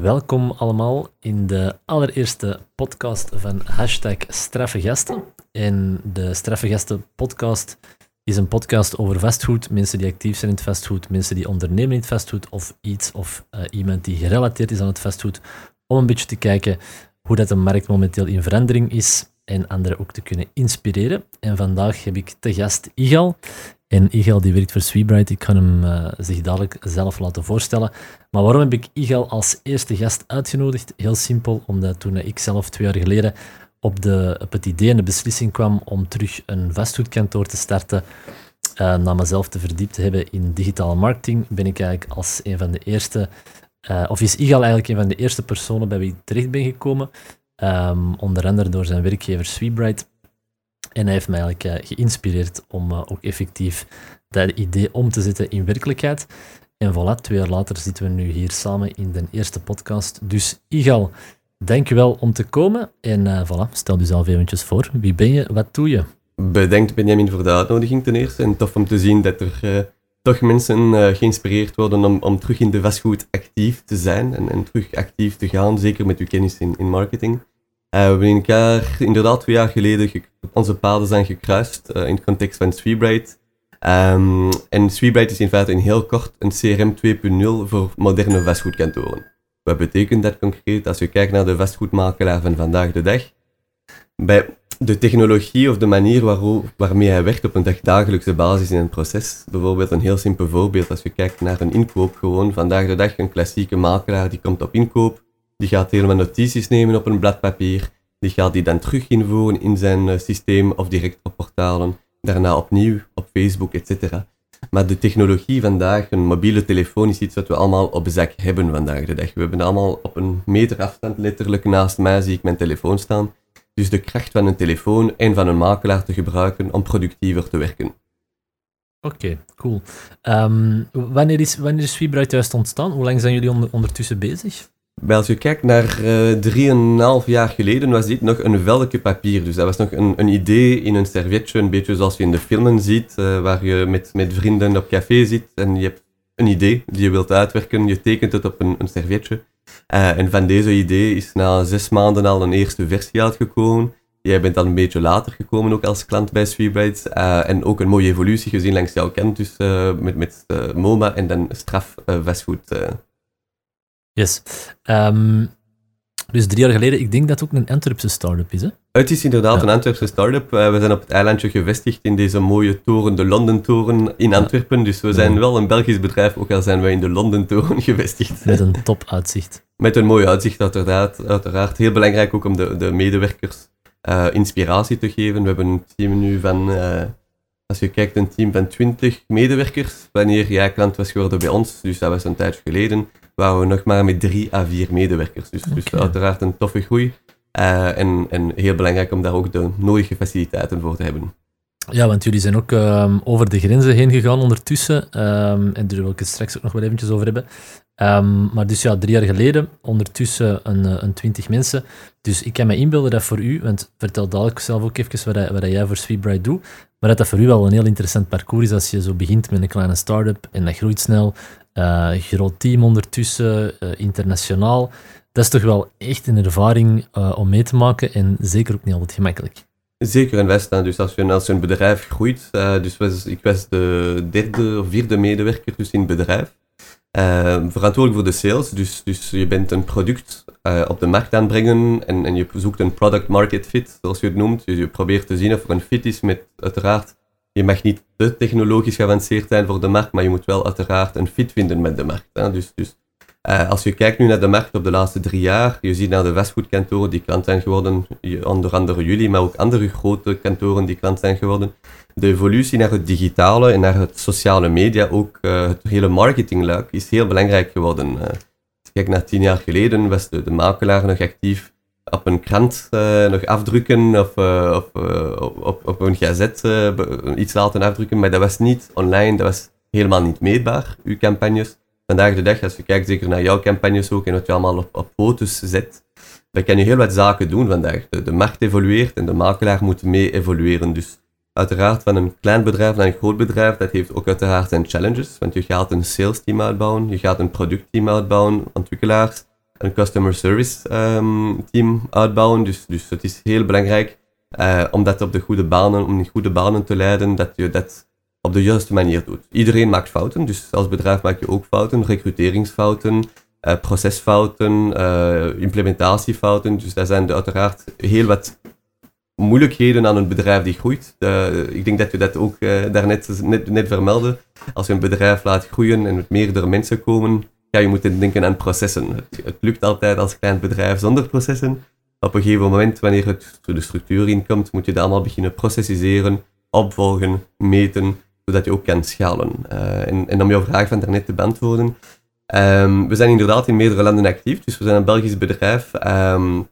Welkom allemaal in de allereerste podcast van hashtag Straffe Gasten. En de Straffe Gasten podcast is een podcast over vastgoed, mensen die actief zijn in het vastgoed, mensen die ondernemen in het vastgoed of iets of uh, iemand die gerelateerd is aan het vastgoed, om een beetje te kijken hoe dat de markt momenteel in verandering is en anderen ook te kunnen inspireren. En vandaag heb ik te gast Igal. En Igal die werkt voor Sweebright. Ik kan hem uh, zich dadelijk zelf laten voorstellen. Maar waarom heb ik Igal als eerste gast uitgenodigd? Heel simpel, omdat toen ik zelf twee jaar geleden op, de, het idee en de beslissing kwam om terug een vastgoedkantoor te starten, uh, na mezelf te verdiept te hebben in digitale marketing, ben ik eigenlijk als een van de eerste, uh, of is Igal eigenlijk een van de eerste personen bij wie ik terecht ben gekomen. Um, onder andere door zijn werkgever Sweebright. En hij heeft mij eigenlijk uh, geïnspireerd om uh, ook effectief dat idee om te zetten in werkelijkheid. En voilà, twee jaar later zitten we nu hier samen in de eerste podcast. Dus Igal, dankjewel om te komen. En uh, voilà, stel jezelf eventjes voor. Wie ben je? Wat doe je? Bedankt Benjamin voor de uitnodiging ten eerste. En tof om te zien dat er toch mensen geïnspireerd worden om, om terug in de vastgoed actief te zijn. En, en terug actief te gaan, zeker met uw kennis in, in marketing. Uh, we hebben inderdaad twee jaar geleden onze paden zijn gekruist uh, in het context van Sweebright. Um, en Sweebright is in feite in heel kort een CRM 2.0 voor moderne vastgoedkantoren. Wat betekent dat concreet als je kijkt naar de vastgoedmakelaar van vandaag de dag? Bij de technologie of de manier waarmee hij werkt op een dagelijkse basis in een proces. Bijvoorbeeld een heel simpel voorbeeld als je kijkt naar een inkoop gewoon. Vandaag de dag een klassieke makelaar die komt op inkoop die gaat helemaal notities nemen op een blad papier. Die gaat die dan terug invoeren in zijn uh, systeem of direct op portalen. Daarna opnieuw op Facebook, etc. Maar de technologie vandaag, een mobiele telefoon, is iets wat we allemaal op zak hebben vandaag de dag. We hebben allemaal op een meter afstand, letterlijk naast mij zie ik mijn telefoon staan. Dus de kracht van een telefoon en van een makelaar te gebruiken om productiever te werken. Oké, cool. Um, wanneer is, wanneer is juist ontstaan? Hoe lang zijn jullie onder, ondertussen bezig? Maar als je kijkt naar uh, 3,5 jaar geleden, was dit nog een velke papier. Dus dat was nog een, een, idee in een servietje, een beetje zoals je in de filmen ziet, uh, waar je met, met vrienden op café zit en je hebt een idee die je wilt uitwerken, je tekent het op een, een servietje. Uh, en van deze idee is na zes maanden al een eerste versie uitgekomen. Jij bent dan een beetje later gekomen ook als klant bij Sweetbites. en ook een mooie evolutie gezien langs jouw kant, dus met, met MoMA en dan straf vastgoed Yes. Um, dus drie jaar geleden, ik denk dat het ook een Antwerpse start-up is, hè? Het is inderdaad een Antwerpse start-up. Uh, we zijn op het eilandje gevestigd in deze mooie toren, de London Toren in Antwerpen. Dus we zijn wel een Belgisch bedrijf, ook al zijn wij in de London Toren gevestigd. Met een top uitzicht. Met een mooi uitzicht, uiteraard. uiteraard. Heel belangrijk ook om de, de medewerkers uh, inspiratie te geven. We hebben een team nu van, uh, als je kijkt, een team van 20 medewerkers. Wanneer jij klant was geworden bij ons, dus dat was een tijdje geleden waren we nog maar met drie à vier medewerkers. Dus, dus uiteraard een toffe groei. Uh, en, en heel belangrijk om daar ook de nodige faciliteiten voor te hebben. Ja, want jullie zijn ook um, over de grenzen heen gegaan ondertussen. Um, en daar wil ik het straks ook nog wel eventjes over hebben. Um, maar dus ja, drie jaar geleden, ondertussen een, eh, een twintig mensen. Dus ik kan me inbeelden dat voor u, want vertel dadelijk zelf ook even wat, wat jij voor Sweetbright doet, maar dat dat voor u wel een heel interessant parcours is als je zo begint met een kleine start-up en dat groeit snel. Uh, groot team ondertussen, uh, internationaal. Dat is toch wel echt een ervaring uh, om mee te maken en zeker ook niet altijd gemakkelijk. Zeker en vast. Dus als je, als een bedrijf groeit, dus ik was de derde of vierde medewerker dus in het bedrijf. verantwoordelijk voor de sales, dus, dus je bent een product op de markt aanbrengen en, en je zoekt een product market fit, zoals je het noemt. Dus je probeert te zien of er een fit is met uiteraard je mag niet te technologisch geavanceerd zijn voor de markt, maar je moet wel uiteraard een fit vinden met de markt. Hè. Dus, dus uh, als je kijkt nu naar de markt op de laatste drie jaar, je ziet naar de vastgoedkantoren die klant zijn geworden, onder andere jullie, maar ook andere grote kantoren die klant zijn geworden. De evolutie naar het digitale en naar het sociale media, ook uh, het hele marketingluik, is heel belangrijk geworden. Uh, als je kijkt naar tien jaar geleden, was de makelaar nog actief op een krant uh, nog afdrukken of, uh, of uh, op, op een gazet iets laten afdrukken, maar dat was niet online, dat was helemaal niet meetbaar, uw campagnes. Vandaag de dag, als je kijkt zeker naar jouw campagnes ook en wat je allemaal op, op foto's zet, dan kan je heel wat zaken doen vandaag. De, markt evolueert en de makelaar moet mee evolueren. Dus uiteraard van een klein bedrijf naar een groot bedrijf, dat heeft ook uiteraard zijn challenges, want je gaat een sales team uitbouwen, je gaat een productteam uitbouwen, ontwikkelaars, een customer service ehm, team uitbouwen. Dus, dus het is heel belangrijk uh, om dat op de goede banen, om in goede banen te leiden, dat je dat op de juiste manier doet. Iedereen maakt fouten, dus als bedrijf maak je ook fouten, recruteringsfouten, uh, procesfouten, uh, implementatiefouten. Dus dat zijn uiteraard heel wat moeilijkheden aan een bedrijf die groeit. ik denk dat je dat ook daarnet net, net vermeldde. Als je een bedrijf laat groeien en met meerdere mensen komen, ja, je moet denken aan processen. Het, lukt altijd als klein bedrijf zonder processen. Op een gegeven moment, wanneer het de structuur inkomt, moet je dat allemaal beginnen processiseren, opvolgen, meten, zodat je ook kan schalen. Uh, en, en, om jouw vraag van daarnet te beantwoorden, um, we zijn inderdaad in meerdere landen actief, dus we zijn een Belgisch bedrijf. Um,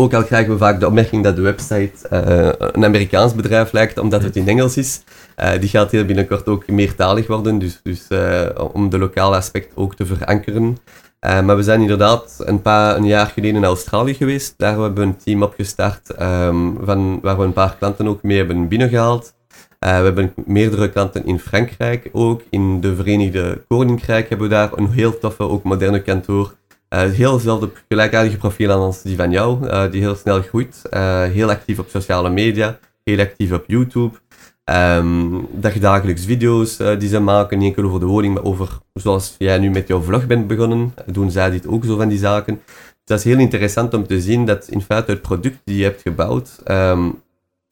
ook al krijgen we vaak de opmerking dat de website uh, een Amerikaans bedrijf lijkt, omdat het in Engels is. Uh, die gaat heel binnenkort ook meertalig worden, dus, dus uh, om de lokale aspect ook te verankeren. maar we zijn inderdaad een, paar, een jaar geleden in Australië geweest. Daar hebben we een team opgestart um, van, waar we een paar klanten ook mee hebben binnengehaald. we hebben meerdere klanten in Frankrijk ook. In de Verenigde Koninkrijk hebben we daar een heel toffe, ook moderne kantoor uh, heel hetzelfde gelijkaardige profiel als die van jou, uh, die heel snel groeit. Uh, heel actief op sociale media, heel actief op YouTube. Um, dagelijks video's die ze maken, niet enkel over de woning, maar over zoals jij nu met jouw vlog bent begonnen, doen zij dit ook zo van die zaken. Dus dat is heel interessant om te zien dat in feite het product die je hebt gebouwd um,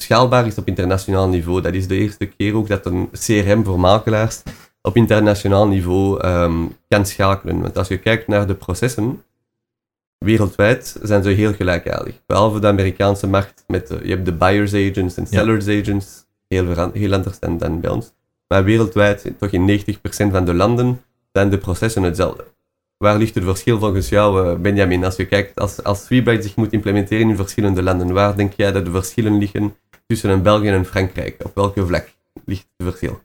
schaalbaar is op internationaal niveau. Dat is de eerste keer ook dat een CRM voor makelaars op internationaal niveau um, kan schakelen. Want als je kijkt naar de processen, wereldwijd zijn ze heel gelijkaardig. Behalve de Amerikaanse markt, met je hebt de buyers agents en sellers agents, heel, heel anders dan, dan bij ons. Maar wereldwijd, toch in 90% van de landen, zijn de processen hetzelfde. Waar ligt het verschil volgens jou, eh, Benjamin? Als je kijkt, als, als Sweetbright zich moet implementeren in verschillende landen, waar denk jij dat de verschillen liggen tussen een België en Frankrijk? Op welke vlak ligt het verschil?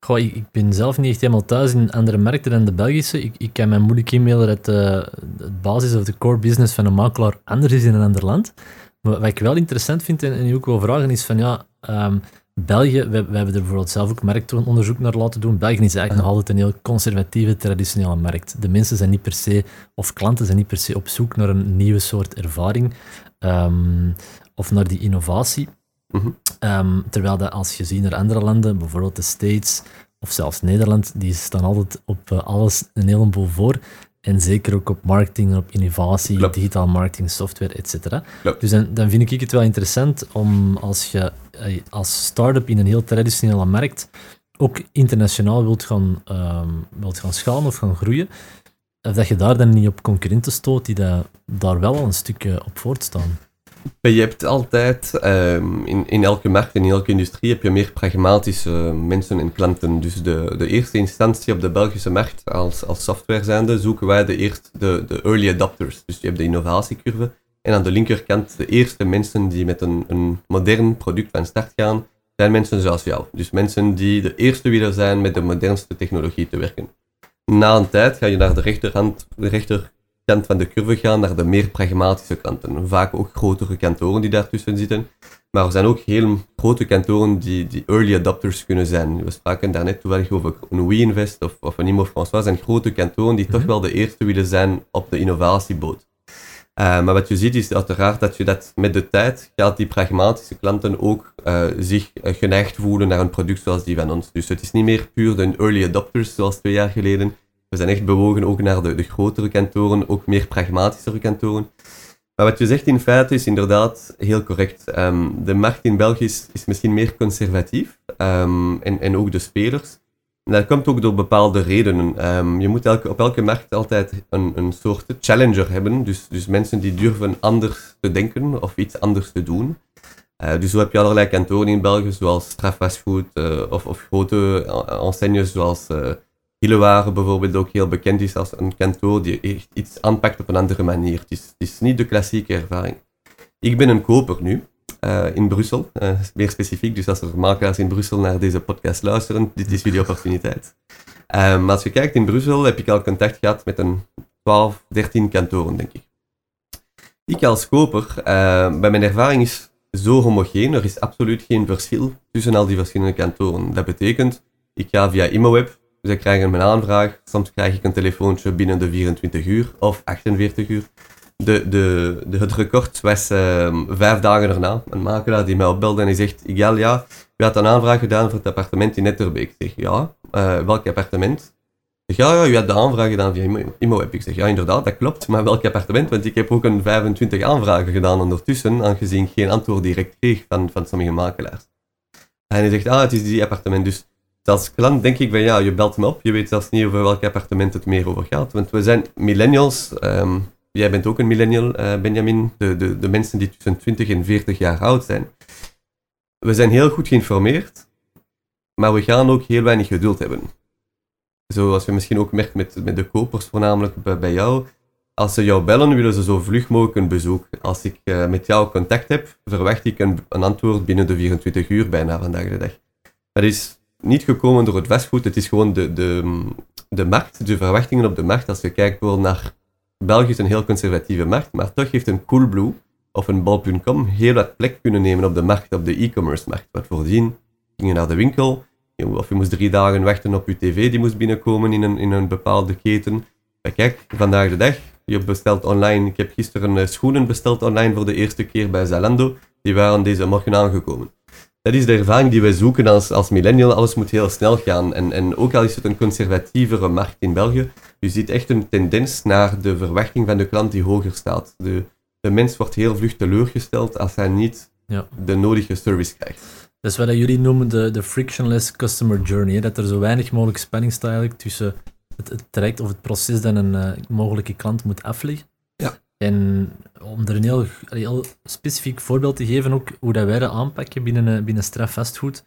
Goh, ik, ben zelf niet echt helemaal thuis in andere markten dan de Belgische. Ik, ik kan mij moeilijk inbeelden dat de, de basis of de core business van een makelaar anders is in een ander land. Maar wat ik wel interessant vind en, en ook wil vragen is van ja, um, België, we, we, hebben er bijvoorbeeld zelf ook marktonderzoek naar laten doen. België is eigenlijk nog altijd een heel conservatieve, traditionele markt. De mensen zijn niet per se, of klanten zijn niet per se op zoek naar een nieuwe soort ervaring um, of naar die innovatie. Ehm, terwijl dat als je ziet naar andere landen, bijvoorbeeld de States of zelfs Nederland, die staan altijd op uh, alles een heleboel voor. En zeker ook op marketing en op innovatie, digitaal marketing, software, etc. Dus dan, dan, vind ik het wel interessant om als je uh, als start-up in een heel traditionele markt ook internationaal wilt gaan, um, wilt gaan schalen of gaan groeien, dat je daar dan niet op concurrenten stoot die dat, daar wel al een stukje op voortstaan. Je hebt altijd, um, in, in elke markt, in elke industrie, heb je meer pragmatische mensen en klanten. Dus de, de eerste instantie op de Belgische markt als, als software zijnde, zoeken wij de, eerst, de, de early adopters. Dus je hebt de innovatiecurve. En aan de linkerkant de eerste mensen die met een, een modern product van start gaan, zijn mensen zoals jou. Dus mensen die de eerste willen zijn met de modernste technologie te werken. Na een tijd ga je naar de rechterhand, de rechter kant van de curve gaan naar de meer pragmatische kanten. Vaak ook grotere kantoren die daartussen zitten. Maar er zijn ook heel grote kantoren die, die early adopters kunnen zijn. We spraken daarnet toevallig over een WeInvest of, of een Imo François. zijn grote kantoren die toch mhm. wel de eerste willen zijn op de innovatieboot. Uh, maar wat je ziet is uiteraard dat je dat met de tijd gaat die pragmatische klanten ook uh, zich uh, geneigd voelen naar een product zoals die van ons. Dus het is niet meer puur de early adopters zoals twee jaar geleden, we zijn echt bewogen ook naar de, de grotere kantoren, ook meer pragmatischere kantoren. Maar wat je zegt in feite is inderdaad heel correct. Um, de markt in België is, is misschien meer conservatief um, en, en ook de spelers. En dat komt ook door bepaalde redenen. Um, je moet elke, op elke markt altijd een, een soort challenger hebben. Dus, dus mensen die durven anders te denken of iets anders te doen. Uh, dus zo heb je allerlei kantoren in België, zoals strafvastgoed uh, of, of grote enseignes zoals uh, Hillewaar bijvoorbeeld ook heel bekend is als een kantoor die echt iets aanpakt op een andere manier. Het is, niet de klassieke ervaring. Ik ben een koper nu, uh, in Brussel, uh, meer specifiek. Dus als er makelaars in Brussel naar deze podcast luisteren, dit is jullie opportuniteit. Um, als je kijkt in Brussel, heb ik al contact gehad met een 12, 13 kantoren, denk ik. Ik als koper, bij mijn ervaring is zo homogeen, er is absoluut geen verschil tussen al die verschillende kantoren. Dat betekent, ik ga via ImoWeb ze krijgen mijn aanvraag. Soms krijg ik een telefoontje binnen de 24 uur of 48 uur. De, de, de, het record was ehm, vijf dagen erna. Een makelaar die mij opbelde en die zegt, Igal, ja, u had een aanvraag gedaan voor het appartement in Netterbeek. Ik zeg, ja, eh, welk appartement? Ik zeg, ja, ja, u had de aanvraag gedaan via ImoWeb. Ik zeg, ja, inderdaad, dat klopt, maar welk appartement? Want ik heb ook een 25 aanvragen gedaan ondertussen, aangezien ik geen antwoord direct kreeg van, van sommige makelaars. En hij zegt, ah, het is die appartement. Dus als klant denk ik van, ja, je belt me op, je weet zelfs niet over welk appartement het meer over gaat. Want we zijn millennials, ehm, jij bent ook een millennial, uh, Benjamin, de, de, de mensen die tussen 20 en 40 jaar oud zijn. We zijn heel goed geïnformeerd, maar we gaan ook heel weinig geduld hebben. Zoals je misschien ook merkt met, met de kopers, voornamelijk bij, jou. Als ze jou bellen, willen ze zo vlug mogelijk een bezoek. Als ik uh, met jou contact heb, verwacht ik een, een, antwoord binnen de 24 uur bijna vandaag de dag. Dat is niet gekomen door het vastgoed, het is gewoon de, de, de markt, de verwachtingen op de markt. Als je kijkt naar België is een heel conservatieve markt, maar toch heeft een Coolblue of een Bol.com heel wat plek kunnen nemen op de markt, op de e-commerce markt. Wat voordien ging je naar de winkel, of je moest drie dagen wachten op je tv, die moest binnenkomen in een, in een bepaalde keten. Kijk, vandaag de dag, je bestelt online. Ik heb gisteren eh, schoenen besteld online voor de eerste keer bij Zalando. Die waren deze morgen aangekomen. Dat is de ervaring die wij zoeken als, als millennial. Alles moet heel snel gaan. En, en ook al is het een conservatievere markt in België, je ziet echt een tendens naar de verwachting van de klant die hoger staat. De, de mens wordt heel vlug teleurgesteld als hij niet ja. de nodige service krijgt. Dat is wat jullie noemen de, de frictionless customer journey. Hè? Dat er zo weinig mogelijk spanning staat eigenlijk tussen het, het traject of het proces dat een uh, mogelijke klant moet afleggen. Ja. En om er een heel, heel, specifiek voorbeeld te geven, ook hoe dat wij dat aanpakken binnen, eh, binnen Straf Fastfood.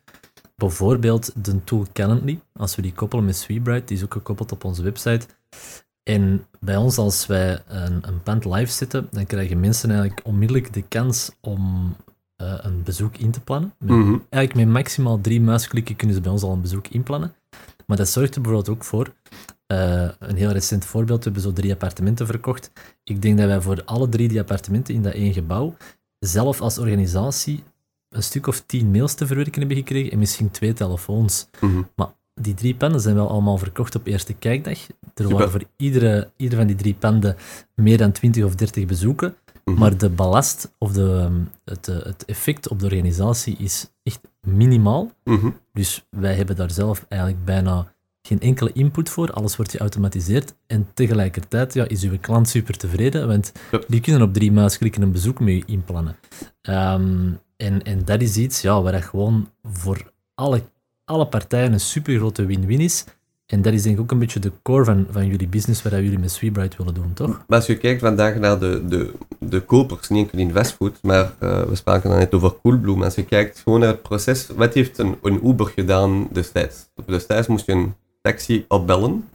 Bijvoorbeeld de tool Calendly, als we die koppelen met Sweetbright, die is ook gekoppeld op onze website. En bij ons, als wij een, een pand live zetten, dan krijgen mensen eigenlijk onmiddellijk de kans om uh, een bezoek in te plannen. Mhm. Eigenlijk met maximaal drie muisklikken kunnen ze bij ons al een bezoek inplannen. Maar dat zorgt er bijvoorbeeld ook voor, uh, een heel recent voorbeeld, we hebben zo drie appartementen verkocht. Ik denk dat wij voor alle drie die appartementen in dat één gebouw zelf als organisatie een stuk of tien mails te verwerken hebben gekregen en misschien twee telefoons. Mhm. Maar die drie panden zijn wel allemaal verkocht op eerste kijkdag. Er waren voor iedere, iedere van die drie panden meer dan 20 of 30 bezoeken. Mhm. Maar de ballast of de, het, het effect op de organisatie is echt minimaal. Mhm. Dus wij hebben daar zelf eigenlijk bijna geen enkele input voor. Alles wordt geautomatiseerd. En tegelijkertijd ja, is uw klant super tevreden, want die kunnen op drie muisklikken een bezoek mee inplannen. Ehm, en, en dat is iets ja, waar gewoon voor alle, alle partijen een super grote win-win is. En dat is denk ik ook een beetje de core van, van jullie business, wat jullie met Sweetbright willen doen, toch? Maar als je kijkt vandaag naar de, de, de kopers, niet enkel in fastfood, maar uh, we spraken dan net over Coolblue, als je kijkt gewoon naar het proces, wat heeft een, een Uber gedaan destijds? Destijds moest je een taxi opbellen,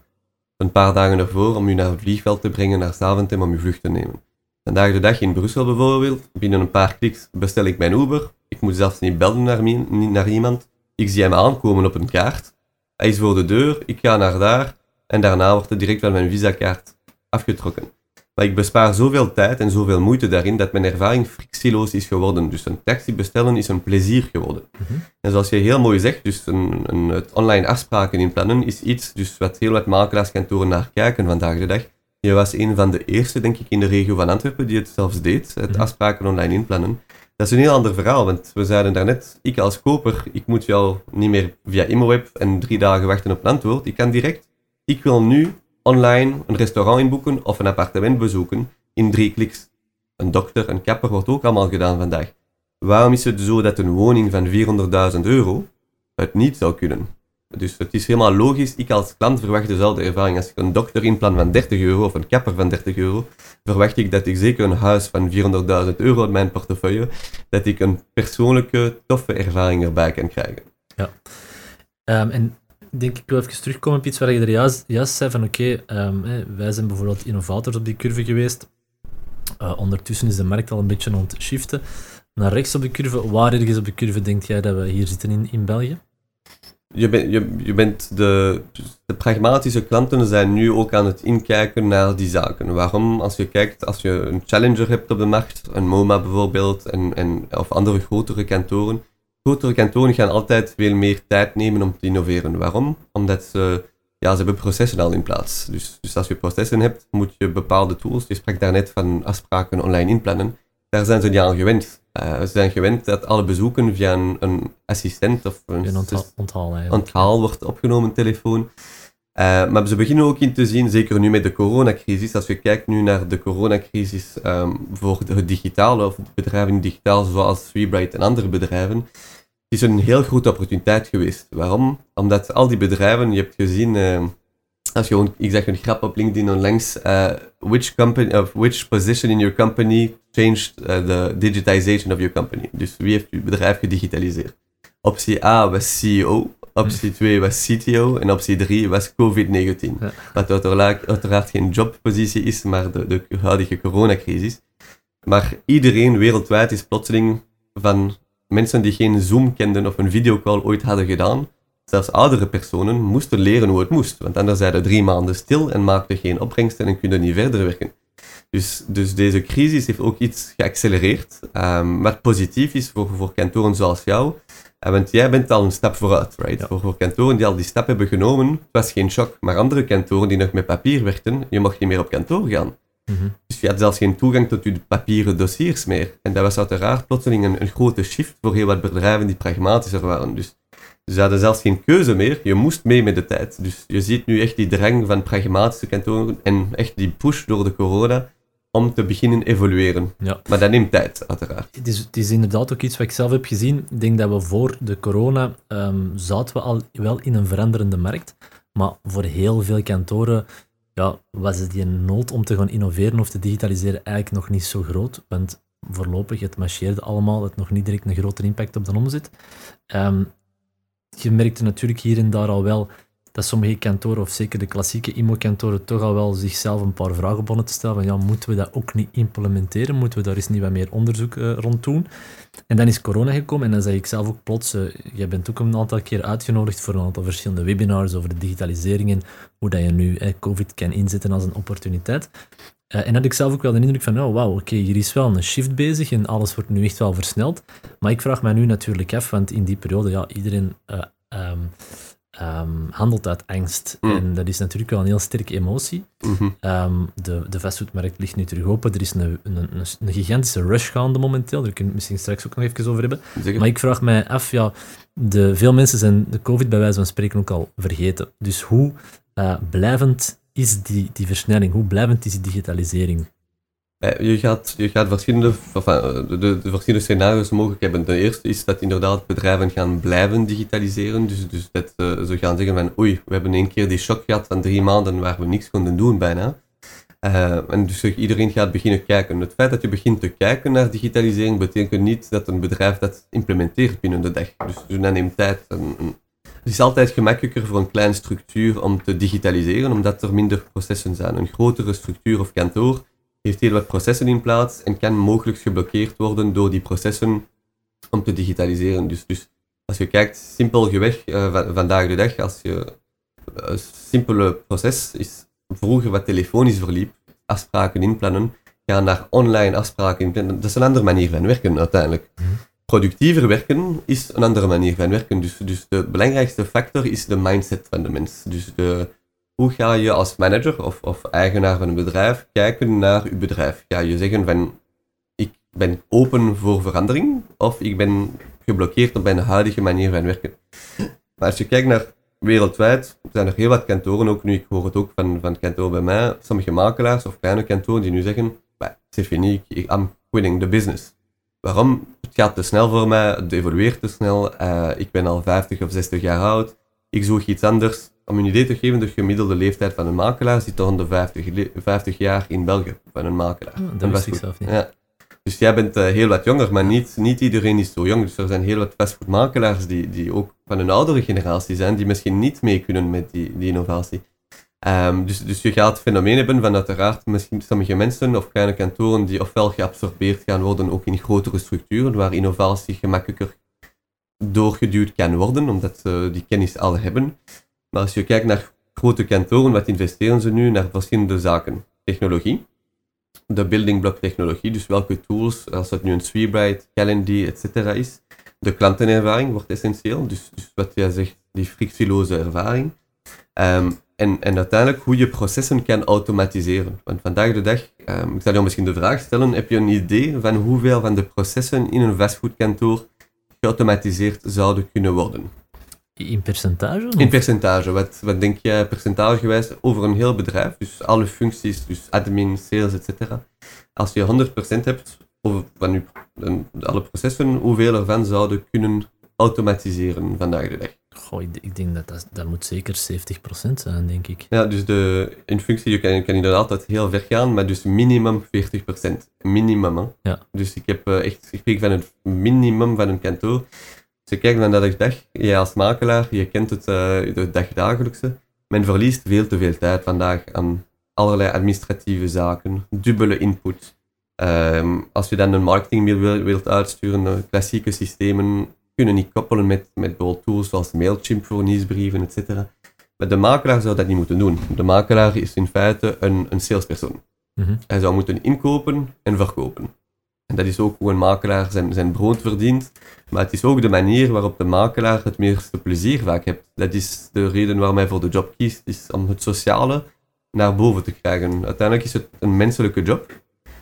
een paar dagen ervoor, om je naar het vliegveld te brengen, naar Zaventem, om je vlucht te nemen. Vandaag de dag in Brussel bijvoorbeeld, binnen een paar kliks bestel ik mijn Uber, ik moet zelfs niet bellen naar, naar iemand, ik zie hem aankomen op een kaart, hij is voor de deur, ik ga naar daar en daarna wordt er direct van mijn visakaart afgetrokken. Maar ik bespaar zoveel tijd en zoveel moeite daarin dat mijn ervaring frictieloos is geworden. Dus een taxi bestellen is een plezier geworden. Mhm. En zoals je heel mooi zegt, dus een, een, het online afspraken inplannen is iets dus wat heel wat makelaarskantoren naar kijken vandaag de dag. Je was een van de eerste, denk ik, in de regio van Antwerpen die het zelfs deed, het Mhm. afspraken online inplannen. Dat is een heel ander verhaal, want we zeiden daarnet, ik als koper, ik moet jou niet meer via ImoWeb en drie dagen wachten op een antwoord. Ik kan direct, ik wil nu online een restaurant inboeken of een appartement bezoeken in drie kliks. Een dokter, een kapper wordt ook allemaal gedaan vandaag. Waarom is het zo dat een woning van 400.000 euro het niet zou kunnen? Dus het is helemaal logisch. Ik als klant verwacht dezelfde ervaring. Als ik een dokter inplan van 30 euro of een kapper van 30 euro, verwacht ik dat ik zeker een huis van 400.000 euro in mijn portefeuille, dat ik een persoonlijke, toffe ervaring erbij kan krijgen. Ehm, en denk, ik wil even terugkomen op iets waar je er juist, zei van oké, ehm, wij zijn bijvoorbeeld innovators op die curve geweest. Uh, ondertussen is de markt al een beetje aan het shiften. Naar rechts op de curve, waar ergens op de curve denk jij dat we hier zitten in, in België? Je, je bent de, de pragmatische klanten zijn nu ook aan het inkijken naar die zaken. Waarom? Als je kijkt, als je een challenger hebt op de markt, een MoMA bijvoorbeeld, en, en, of andere grotere kantoren. Grotere kantoren gaan altijd veel meer tijd nemen om te innoveren. Waarom? Omdat ze ja, ze hebben processen al in plaats. Dus, dus als je processen hebt, moet je bepaalde tools, je sprak daarnet van afspraken online inplannen, daar zijn ze niet aan gewend. Uh, ze zijn gewend dat alle bezoeken via een, een assistent of een, Een onthaal, onthaal wordt opgenomen, telefoon. Uh, maar ze beginnen ook in te zien, zeker nu met de coronacrisis, als je kijkt nu naar de coronacrisis um, voor het digitale of bedrijven digitaal zoals Freebright en andere bedrijven, is een heel grote opportuniteit geweest. Waarom? Omdat al die bedrijven, je hebt gezien, uh, als je gewoon, ik zeg een grap op LinkedIn onlangs, uh, which, company, of which position in your company changed the digitization of your company. Dus wie heeft je bedrijf gedigitaliseerd? Optie A was CEO, optie 2 was CTO en optie 3 was COVID-19. Ja. Wat uiteraard, uiteraard geen jobpositie is, maar de, de huidige coronacrisis. Maar iedereen wereldwijd is plotseling van mensen die geen Zoom kenden of een videocall ooit hadden gedaan, zelfs oudere personen, moesten leren hoe het moest. Want anders er drie maanden stil en maakten geen opbrengsten en kunnen niet verder werken. Dus, dus deze crisis heeft ook iets geaccelereerd, um, wat positief is voor, voor kantoren zoals jou. Want jij bent al een stap vooruit, right? Ja. Voor, voor kantoren die al die stap hebben genomen, het was geen shock. Maar andere kantoren die nog met papier werkten, je mocht niet meer op kantoor gaan. Dus je had zelfs geen toegang tot je papieren dossiers meer. En dat was uiteraard plotseling een, een grote shift voor heel wat bedrijven die pragmatischer waren. Dus ze hadden zelfs geen keuze meer, je moest mee met de tijd. Dus je ziet nu echt die drang van pragmatische kantoren en echt die push door de corona om te beginnen evolueren. Ja. Maar dat neemt tijd, uiteraard. Het is, het is inderdaad ook iets wat ik zelf heb gezien. Ik denk dat we voor de corona ehm, zaten we al wel in een veranderende markt. Maar voor heel veel kantoren ja, was die nood om te gaan innoveren of te digitaliseren eigenlijk nog niet zo groot. Want voorlopig, het marcheerde allemaal, het nog niet direct een grotere impact op de omzet. Ehm, je merkte natuurlijk hier en daar al wel dat sommige kantoren, of zeker de klassieke IMO-kantoren, toch al wel zichzelf een paar vragen begonnen te stellen van ja, moeten we dat ook niet implementeren? Moeten we daar eens niet wat meer onderzoek uh, rond doen? En dan is corona gekomen en dan zei ik zelf ook plots, uh, jij bent ook een aantal keer uitgenodigd voor een aantal verschillende webinars over de digitalisering en hoe dat je nu eh, COVID kan inzetten als een opportuniteit. Uh, en had ik zelf ook wel de indruk van, oh wauw, oké, hier is wel een shift bezig en alles wordt nu echt wel versneld. Maar ik vraag mij nu natuurlijk af, want in die periode, ja, iedereen um, um, handelt uit angst. Mm. En dat is natuurlijk wel een heel sterke emotie. Mm -hmm. um, de, de fastfoodmarkt ligt nu terug open. Er is een, een, een, een gigantische rush gaande momenteel. Daar kunnen we het misschien straks ook nog even over hebben. Zeker. Maar ik vraag mij af, ja, de, veel mensen zijn de COVID bij wijze van spreken ook al vergeten. Dus hoe uh, blijvend is die, die versnelling? Hoe blijvend is die digitalisering? Je gaat, je gaat verschillende, enfin, de, de, de, verschillende scenario's mogelijk hebben. De eerste is dat inderdaad bedrijven gaan blijven digitaliseren. Dus, dus dat uh, ze gaan zeggen van oei, we hebben één keer die shock gehad van drie maanden waar we niks konden doen bijna. En dus iedereen gaat beginnen kijken. Het feit dat je begint te kijken naar digitalisering betekent niet dat een bedrijf dat implementeert binnen de dag. Dus, dus dat neemt tijd. Het is altijd gemakkelijker voor een kleine structuur om te digitaliseren, omdat er minder processen zijn. Een grotere structuur of kantoor heeft heel wat processen in plaats en kan mogelijk geblokkeerd worden door die processen om te digitaliseren. Dus, dus als je kijkt, simpelweg uh, vandaag de dag, als je een simpele proces is vroeger wat telefonisch verliep, afspraken inplannen, gaan naar online afspraken inplannen. Dat is een andere manier van werken uiteindelijk. Mm-hmm. Productiever werken is een andere manier van werken. Dus, dus de belangrijkste factor is de mindset van de mens. Dus de, hoe ga je als manager of, of eigenaar van een bedrijf kijken naar je bedrijf? Ga je zeggen van, ik ben open voor verandering of ik ben geblokkeerd op mijn huidige manier van werken? Maar als je kijkt naar wereldwijd, zijn er heel wat kantoren, ook nu, ik hoor het ook van, van kantoor bij mij, sommige makelaars of kleine kantoren die nu zeggen, c'est fini, I'm quitting the business. Waarom? Het gaat te snel voor mij, het evolueert te snel, uh, ik ben al 50 of 60 jaar oud, ik zoek iets anders. Om een idee te geven, de gemiddelde leeftijd van een makelaar zit rond de 50, 50 jaar in België van een makelaar. Oh, dat wist ik zelf niet. Ja. Dus jij bent uh, heel wat jonger, maar niet, niet iedereen is zo jong. Dus er zijn heel wat fastfoodmakelaars die, die ook van een oudere generatie zijn, die misschien niet mee kunnen met die, die innovatie. Um, dus, dus je gaat het fenomeen hebben van uiteraard misschien sommige mensen of kleine kantoren die ofwel geabsorbeerd gaan worden ook in grotere structuren, waar innovatie gemakkelijker doorgeduwd kan worden, omdat ze die kennis al hebben. Maar als je kijkt naar grote kantoren, wat investeren ze nu naar verschillende zaken? Technologie, de building block technologie, dus welke tools, als het nu een Sweebright, Calendly, etc. is. De klantenervaring wordt essentieel, dus, dus wat jij zegt, die frictieloze ervaring. Ehm, en, en uiteindelijk hoe je processen kan automatiseren. Want vandaag de dag, um, ik zal jou misschien de vraag stellen, heb je een idee van hoeveel van de processen in een fastfoodkantoor geautomatiseerd zouden kunnen worden? In percentage? In percentage. Wat, wat denk jij percentagegewijs over een heel bedrijf? Dus alle functies, dus admin, sales, etc. Als je 100% hebt over, van je, alle processen, hoeveel ervan zouden kunnen automatiseren vandaag de dag? Goh, ik, ik denk dat, dat dat moet zeker 70% zijn, denk ik. Ja, dus de, in functie, je kan, je kan inderdaad altijd heel ver gaan, maar dus minimum 40%. Minimum, hè. Ja. Dus ik heb eh, echt, ik spreek van het minimum van een kantoor. Je kijkt naar dat ik dag, jij als makelaar, je kent het uh, de dagdagelijkse. Men verliest veel te veel tijd vandaag aan allerlei administratieve zaken, dubbele input. Ehm, als je dan een marketingmail wil, wilt uitsturen, uh, klassieke systemen kunnen niet koppelen met, met bijvoorbeeld tools zoals Mailchimp voor nieuwsbrieven, etc. Maar de makelaar zou dat niet moeten doen. De makelaar is in feite een, een salespersoon. Mhm. Hij zou moeten inkopen en verkopen. En dat is ook hoe een makelaar zijn, zijn brood verdient. Maar het is ook de manier waarop de makelaar het meeste plezier vaak heeft. Dat is de reden waarom hij voor de job kiest, is om het sociale naar boven te krijgen. Uiteindelijk is het een menselijke job.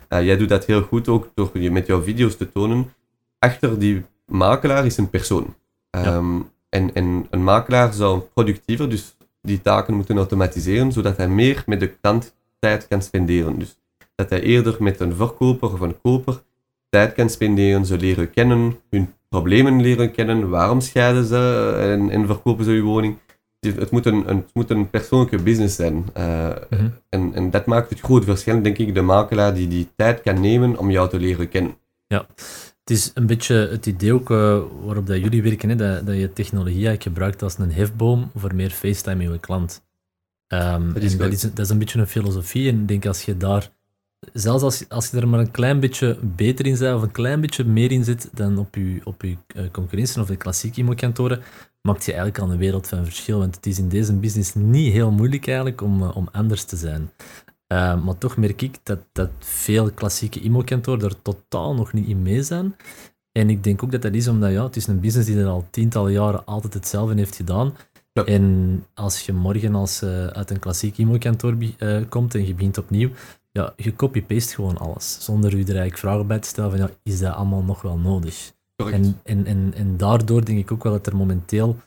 Uh, jij doet dat heel goed ook door je met jouw video's te tonen. Achter die makelaar is een persoon. Um, en, en een makelaar zou productiever, dus die taken moeten automatiseren, zodat hij meer met de klant tijd kan spenderen. Dus dat hij eerder met een verkoper of een koper tijd kan spenderen, ze leren kennen, hun problemen leren kennen, waarom scheiden ze en, en verkopen ze hun woning. Het moet een, het moet een persoonlijke business zijn. Uh, Mhm. en, en dat maakt het groot verschil, denk ik, de makelaar die die tijd kan nemen om jou te leren kennen. Ja, het is een beetje het idee ook eh, waarop dat jullie werken, hè, dat, dat je technologie eigenlijk gebruikt als een hefboom voor meer FaceTime in je klant. Ehm, Dat is, dat is een beetje een filosofie en ik denk als je daar, zelfs als, je- als je er maar een klein beetje beter in bent of een klein beetje meer in zit dan op je, op je eh, concurrentie of de klassieke e-mailkantoren, maakt je eigenlijk al een wereld van verschil. Want het is in deze business niet heel moeilijk eigenlijk om, eh, om anders te zijn. Uh, maar toch merk ik dat, dat veel klassieke e-mailkantoren er totaal nog niet in mee zijn. En ik denk ook dat dat is omdat ja, het is een business die er al tientallen jaren altijd hetzelfde heeft gedaan. Ja. En als je morgen als, uh, uit een klassiek e-mailkantoor uh, komt en je begint opnieuw, ja, je copy-paste gewoon alles. Zonder u er eigenlijk vragen bij te stellen van ja, is dat allemaal nog wel nodig? En, en, en, en daardoor denk ik ook wel dat er momenteel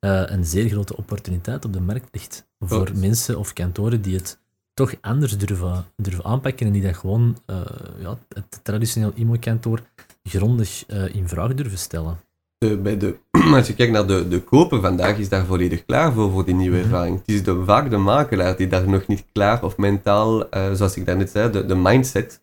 uh, een zeer grote opportuniteit op de markt ligt. Voor Correct. mensen of kantoren die het toch anders durven, durven aanpakken en die dat gewoon uh, ja, het traditioneel e-mailkantoor grondig uh, in vraag durven stellen. De, bij de, als je kijkt naar de, de koper vandaag, is daar volledig klaar voor, voor die nieuwe Mhm. ervaring. Het is de, vaak de makelaar die daar nog niet klaar of mentaal, uh, zoals ik daarnet zei, de, de mindset.